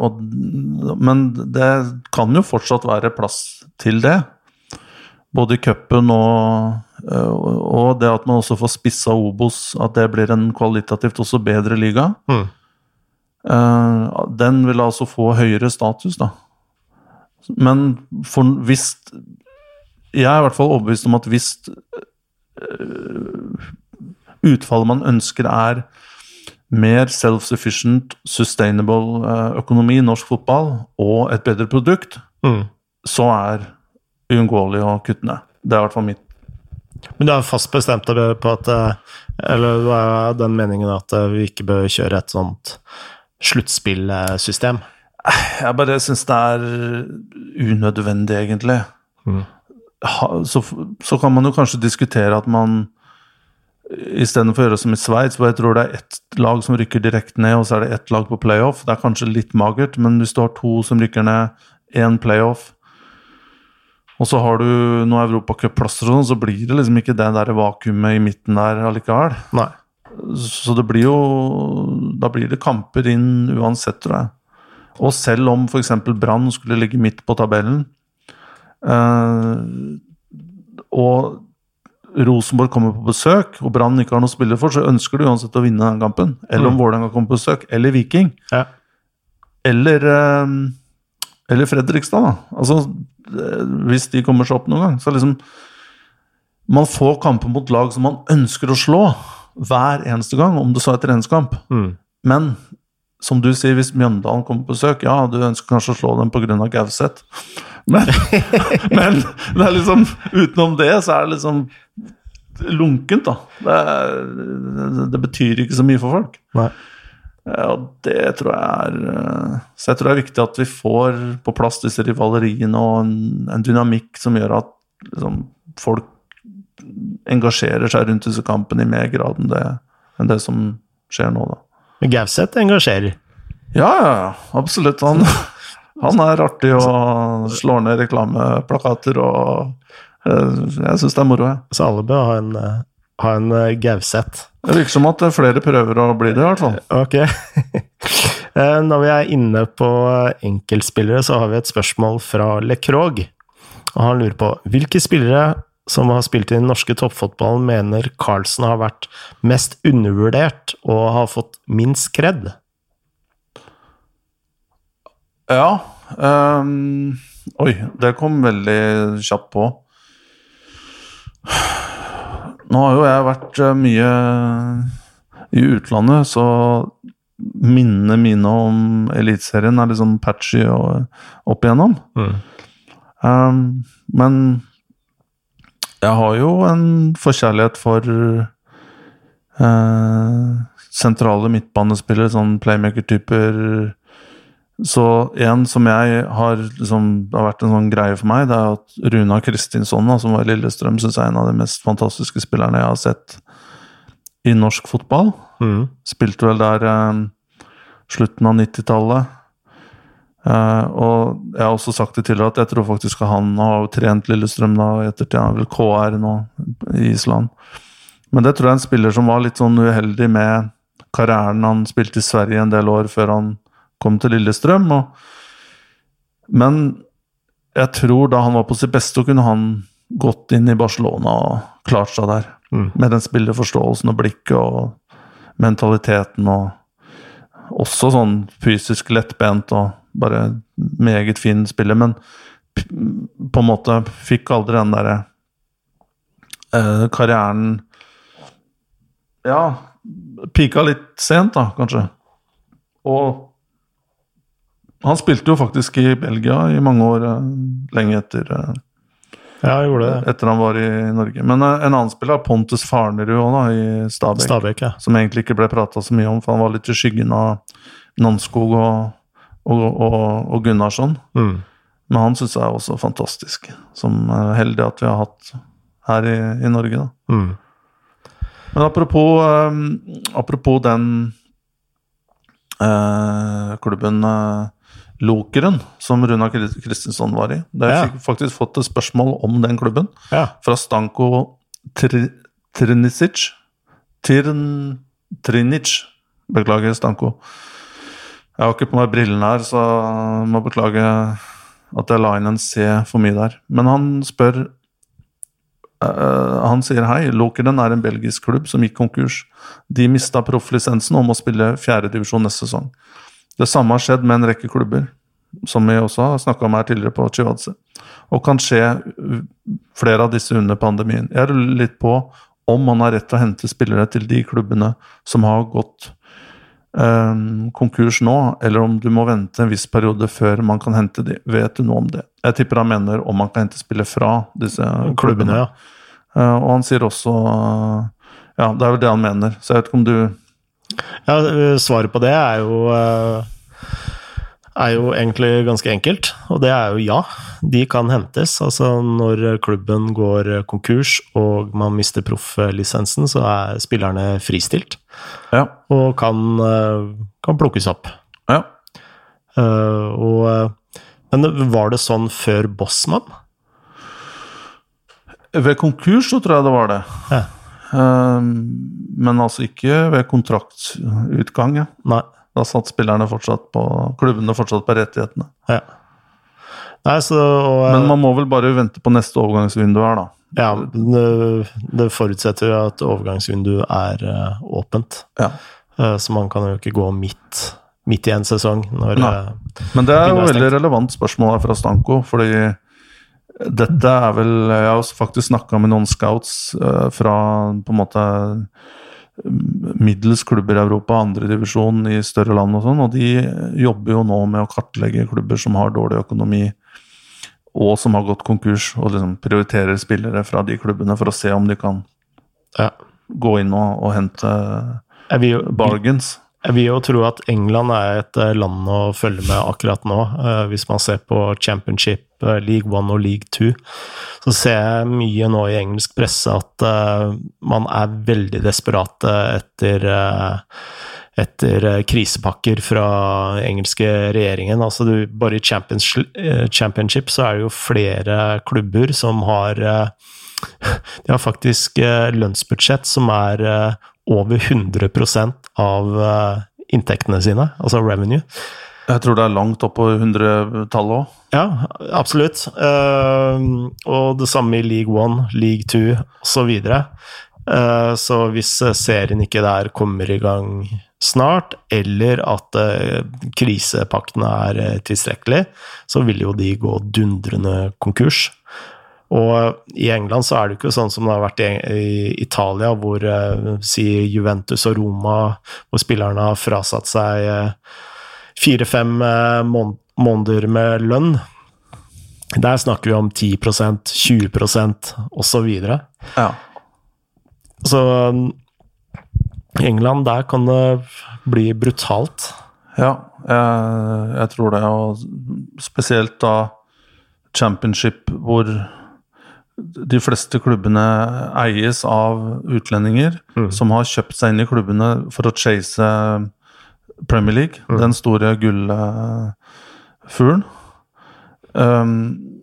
[SPEAKER 2] Og, men det kan jo fortsatt være plass til det. Både i cupen og, og det at man også får spissa Obos, at det blir en kvalitativt også bedre liga. Mm. Uh, den vil altså få høyere status, da. Men for, hvis Jeg er i hvert fall overbevist om at hvis uh, utfallet man ønsker, er mer self-sufficient, sustainable eh, økonomi i norsk fotball og et bedre produkt,
[SPEAKER 1] Mm.
[SPEAKER 2] så er uunngåelig å kutte ned. Det er i hvert fall mitt.
[SPEAKER 1] Men du er fast bestemt på at eh, Eller du er den meningen at eh, vi ikke bør kjøre et sånt sluttspillsystem?
[SPEAKER 2] Jeg bare syns det er unødvendig, egentlig.
[SPEAKER 1] Mm.
[SPEAKER 2] Så, så kan man jo kanskje diskutere at man istedenfor å gjøre som i Sveits, hvor jeg tror det er ett lag som rykker direkte ned, og så er det ett lag på playoff. Det er kanskje litt magert, men hvis du har to som rykker ned, én playoff, og så har du noen europacupplasser og sånn, så blir det liksom ikke det der vakuumet i midten der allikevel.
[SPEAKER 1] Nei.
[SPEAKER 2] Så det blir jo Da blir det kamper inn uansett, tror jeg. Og selv om f.eks. Brann skulle ligge midt på tabellen, eh, og Rosenborg kommer på besøk, og Brann ikke har noe å spille for, så ønsker du uansett å vinne den kampen. Eller om
[SPEAKER 1] Mm.
[SPEAKER 2] Vålerenga kommer på besøk, eller Viking.
[SPEAKER 1] Ja.
[SPEAKER 2] Eller, eh, eller Fredrikstad, da. Altså, eh, hvis de kommer seg opp noen gang. Så liksom Man får kamper mot lag som man ønsker å slå hver eneste gang, om det så er treningskamp.
[SPEAKER 1] Mm.
[SPEAKER 2] Men som du sier, hvis Mjøndalen kommer på besøk, ja, du ønsker kanskje å slå dem pga. Gauseth. Men, men det er liksom utenom det, så er det liksom lunkent, da. Det, er, det betyr ikke så mye for folk.
[SPEAKER 1] Nei.
[SPEAKER 2] Ja, og det tror jeg er eh, Så jeg tror det er viktig at vi får på plass disse rivaleriene og en, en dynamikk som gjør at liksom, folk engasjerer seg rundt disse kampene i mer grad enn det, enn det som skjer nå, da.
[SPEAKER 1] Gauseth engasjerer.
[SPEAKER 2] Ja, ja, ja, absolutt. Han, han er artig og slår ned reklameplakater og eh, Jeg syns det er moro, jeg.
[SPEAKER 1] Så alle bør ha en, eh, ha en eh, Gauseth.
[SPEAKER 2] Det virker som at flere prøver å bli det, i hvert fall.
[SPEAKER 1] Ok. Når vi er inne på enkeltspillere, så har vi et spørsmål fra Le Krog. Og han lurer på hvilke spillere som har spilt i den norske toppfotballen, mener Carlsen har vært mest undervurdert og har fått minst kred?
[SPEAKER 2] Ja. um, oi, det kom veldig kjapt på. Nå har jo jeg vært eh, mye i utlandet, så minnene mine om Eliteserien er liksom patchy og opp igjennom. Um, men jeg har jo en forkjærlighet for eh, sentrale midtbanespillere, sånn playmaker-typer. Så en som jeg har liksom, har vært en sånn greie for meg, det er at Runa Kristinsson, som var i Lillestrøm, syns jeg er en av de mest fantastiske spillerne jeg har sett i norsk fotball.
[SPEAKER 1] Mm.
[SPEAKER 2] Spilte vel der eh, slutten av 90-tallet. Eh, og jeg har også sagt det tidligere at jeg tror faktisk at han har trent Lillestrøm da, ettertid. Han er vel KR nå i Island. Men det tror jeg er en spiller som var litt sånn uheldig med karrieren. Han spilte i Sverige en del år før han kom til Lillestrøm. Og, men jeg tror da han var på sitt beste, kunne han gått inn i Barcelona og klart seg der.
[SPEAKER 1] Mm.
[SPEAKER 2] Med den spillerforståelsen og blikket og mentaliteten og også sånn fysisk lettbent og bare meget fin spiller, men på en måte fikk aldri den derre eh, karrieren Ja, pika litt sent, da, kanskje. Og han spilte jo faktisk i Belgia i mange år, eh, lenge etter eh,
[SPEAKER 1] Ja, jeg gjorde det.
[SPEAKER 2] etter han var i Norge. Men eh, en annen spiller, Pontus Farnerud også da, i Stabæk,
[SPEAKER 1] Stabæk, ja.
[SPEAKER 2] som egentlig ikke ble prata så mye om, for han var litt i skyggen av Nanskog og, og, og, og Gunnarsson.
[SPEAKER 1] Mm.
[SPEAKER 2] Men han syns jeg er også fantastisk. Som er heldig at vi har hatt her i, i Norge, da.
[SPEAKER 1] Mm.
[SPEAKER 2] Men apropos, eh, apropos den eh, klubben eh, Lokeren, som Runa Kri- Kristinsson var i. Det
[SPEAKER 1] Ja.
[SPEAKER 2] har jeg faktisk fått et spørsmål om den klubben.
[SPEAKER 1] ja.
[SPEAKER 2] fra Stanko Tri Trinicic. Tirn Trinic. Beklager, Stanko. Jeg har ikke på meg brillene her, så jeg må beklage at jeg la inn en C for mye der. Men han spør Uh, Han sier hei, Lokeren er en belgisk klubb som gikk konkurs. De mista profflisensen og må spille fjerdedivisjon neste sesong. Det samme har skjedd med en rekke klubber, som vi også har snakka om her tidligere på Chivadze. Og kan skje flere av disse under pandemien. Jeg ruller litt på om man har rett til å hente spillere til de klubbene som har gått konkurs nå, eller om du må vente en viss periode før man kan hente de. Vet du noe om det? Jeg tipper han mener om man kan hente spillere fra disse klubbene.
[SPEAKER 1] Ja.
[SPEAKER 2] Eh, og han sier også Ja, det er vel det han mener. Så jeg vet ikke om du
[SPEAKER 1] Ja, eh, svaret på det er jo eh, er jo egentlig ganske enkelt, og det er jo ja. De kan hentes. Altså når klubben går konkurs og man mister profflisensen, så er spillerne fristilt
[SPEAKER 2] Ja.
[SPEAKER 1] og kan, eh, kan plukkes opp.
[SPEAKER 2] ja.
[SPEAKER 1] Uh, og, eh, men var det sånn før Bossmann?
[SPEAKER 2] Ved konkurs så tror jeg det var det.
[SPEAKER 1] Ja.
[SPEAKER 2] Eh, men altså ikke ved kontraktutgang. Ja.
[SPEAKER 1] Nei.
[SPEAKER 2] Da satt spillerne fortsatt på klubbene fortsatt på rettighetene.
[SPEAKER 1] Ja. Nei, så og,
[SPEAKER 2] Men man må vel bare vente på neste overgangsvindu her, da.
[SPEAKER 1] Ja, det, det forutsetter jo at overgangsvinduet er uh, åpent.
[SPEAKER 2] Ja.
[SPEAKER 1] Uh, så man kan jo ikke gå midt, midt i en sesong når eh,
[SPEAKER 2] Men det er jo veldig relevant spørsmål her fra Stanko, fordi dette er vel Jeg har faktisk snakka med noen scouts eh, fra på en måte middels klubber i Europa, andredivisjon i større land og sånn, og de jobber jo nå med å kartlegge klubber som har dårlig økonomi og som har gått konkurs, og liksom prioriterer spillere fra de klubbene for å se om de kan
[SPEAKER 1] ja.
[SPEAKER 2] gå inn og, og hente
[SPEAKER 1] jo,
[SPEAKER 2] bargains.
[SPEAKER 1] jeg vil jo tro at England er et eh, land å følge med akkurat nå. Eh, Hvis man ser på Championship, eh, League One og League Two, så ser jeg mye nå i engelsk presse at man er veldig desperate etter etter eh, krisepakker fra engelske regjeringen. Altså du, bare i Champions, eh, Championship så er det jo flere klubber som har eh, De har faktisk lønnsbudsjett som er over 100% av inntektene sine, altså revenue.
[SPEAKER 2] Jeg tror det er langt opp på 100-tallet òg.
[SPEAKER 1] Ja, absolutt. Og det samme i League One, League Two osv. Uh, så hvis eh, serien ikke der kommer i gang snart, eller at uh, krisepaktene er tilstrekkelig, så vil jo de gå dundrende konkurs. Og i England så er det ikke sånn som det har vært i, Italia, hvor si Juventus og Roma, hvor spillerne har frasatt seg fire-fem mån måneder med lønn. Der snakker vi om 10% 20% osv.
[SPEAKER 2] Ja.
[SPEAKER 1] Så i England, der kan det bli brutalt.
[SPEAKER 2] Ja, jeg, jeg tror det. Og spesielt da championship, hvor de fleste klubbene eies av utlendinger
[SPEAKER 1] Mm.
[SPEAKER 2] som har kjøpt seg inn i klubbene for å chase Premier League,
[SPEAKER 1] Mm.
[SPEAKER 2] den store gullfuglen. Um,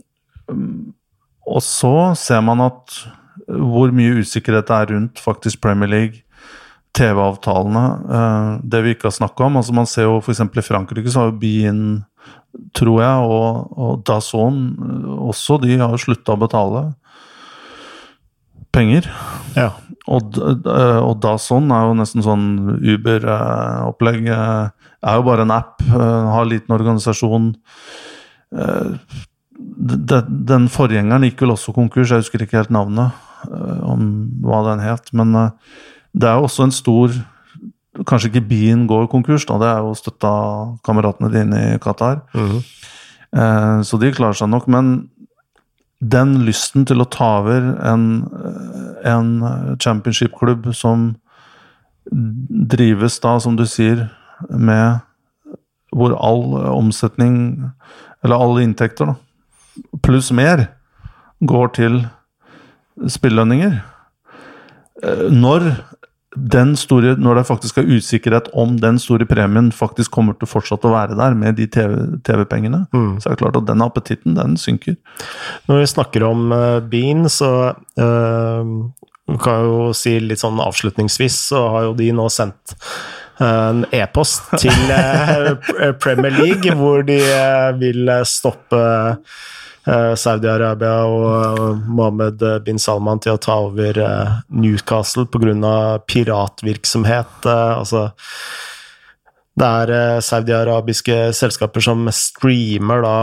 [SPEAKER 2] og så ser man at hvor mye usikkerhet det er rundt faktisk Premier League, TV-avtalene, eh, det vi ikke har snakka om. altså Man ser jo f.eks. i Frankrike så har jo Bien, tror jeg, og, og Dazon eh, også, de har slutta å betale penger.
[SPEAKER 1] Ja.
[SPEAKER 2] Og, d- og Dazon er jo nesten sånn Uber-opplegg. eh, Er jo bare en app, eh, har liten organisasjon. Eh, Den forgjengeren gikk vel også konkurs, jeg husker ikke helt navnet, eh, om hva den het. Men eh, det er jo også en stor Kanskje ikke byen går konkurs, da, det er jo støtta kameratene dine i Qatar.
[SPEAKER 1] Mm.
[SPEAKER 2] Eh, Så de klarer seg nok, men den lysten til å ta over en, eh, en championship-klubb som drives da, som du sier, med hvor all omsetning, eller alle inntekter, da, pluss mer, går til spillelønninger. Eh, Når den store, når det faktisk er usikkerhet om den store premien faktisk kommer til fortsatt å være der med de TV TV-pengene,
[SPEAKER 1] Mm.
[SPEAKER 2] så er det klart at den appetitten, den synker.
[SPEAKER 1] Når vi snakker om uh, Bean, så uh, kan jo si litt sånn avslutningsvis, så har jo de nå sendt en e-post til Premier League, hvor de vil stoppe Saudi-Arabia og Mohammed bin Salman til å ta over eh, Newcastle pga. piratvirksomhet. eh, altså det er eh, saudiarabiske selskaper som streamer da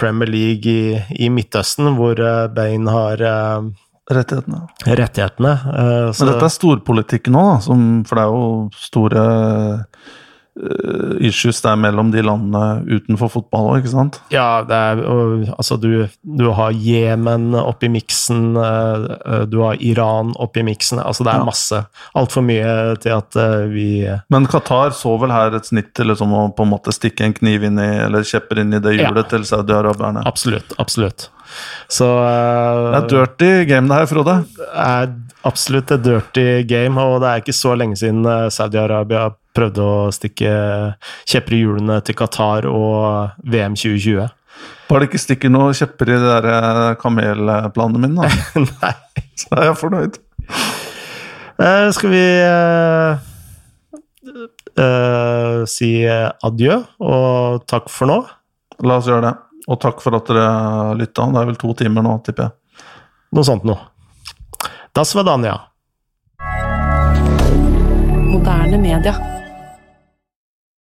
[SPEAKER 1] Premier League i, i Midtøsten, hvor eh, Bain har eh,
[SPEAKER 2] Rettighetene.
[SPEAKER 1] rettighetene. eh, så-
[SPEAKER 2] Men dette er storpolitikk nå, for det er jo store eh, issues det er mellom de landene utenfor fotball òg, ikke sant?
[SPEAKER 1] Ja, det er, og, altså du, du har Jemen oppi miksen, eh, eh, du har Iran oppi miksen. Altså det er
[SPEAKER 2] Ja.
[SPEAKER 1] masse. Altfor mye til at eh, vi
[SPEAKER 2] Men Qatar så vel her et snitt til liksom å på en måte stikke en kniv inn i, eller kjepper inn i det
[SPEAKER 1] Ja.
[SPEAKER 2] hjulet til saudi-araberne.
[SPEAKER 1] Absolutt. Absolutt. Så eh,
[SPEAKER 2] Det er dirty game det her, Frode.
[SPEAKER 1] er absolutt et dirty game, og det er ikke så lenge siden eh, Saudi-Arabia prøvde å stikke kjepper i hjulene til Qatar og VM 2020.
[SPEAKER 2] Bare det ikke stikker noen kjepper i de der eh, kamelplanene mine, da.
[SPEAKER 1] Nei.
[SPEAKER 2] Så er jeg fornøyd.
[SPEAKER 1] Uh, skal vi uh, uh, si adjø og takk for nå?
[SPEAKER 2] La oss gjøre det. Og takk for at dere lytta. Det er vel to timer nå, tipper jeg.
[SPEAKER 1] Noe sånt noe. Das var Dania.
[SPEAKER 3] Moderne media.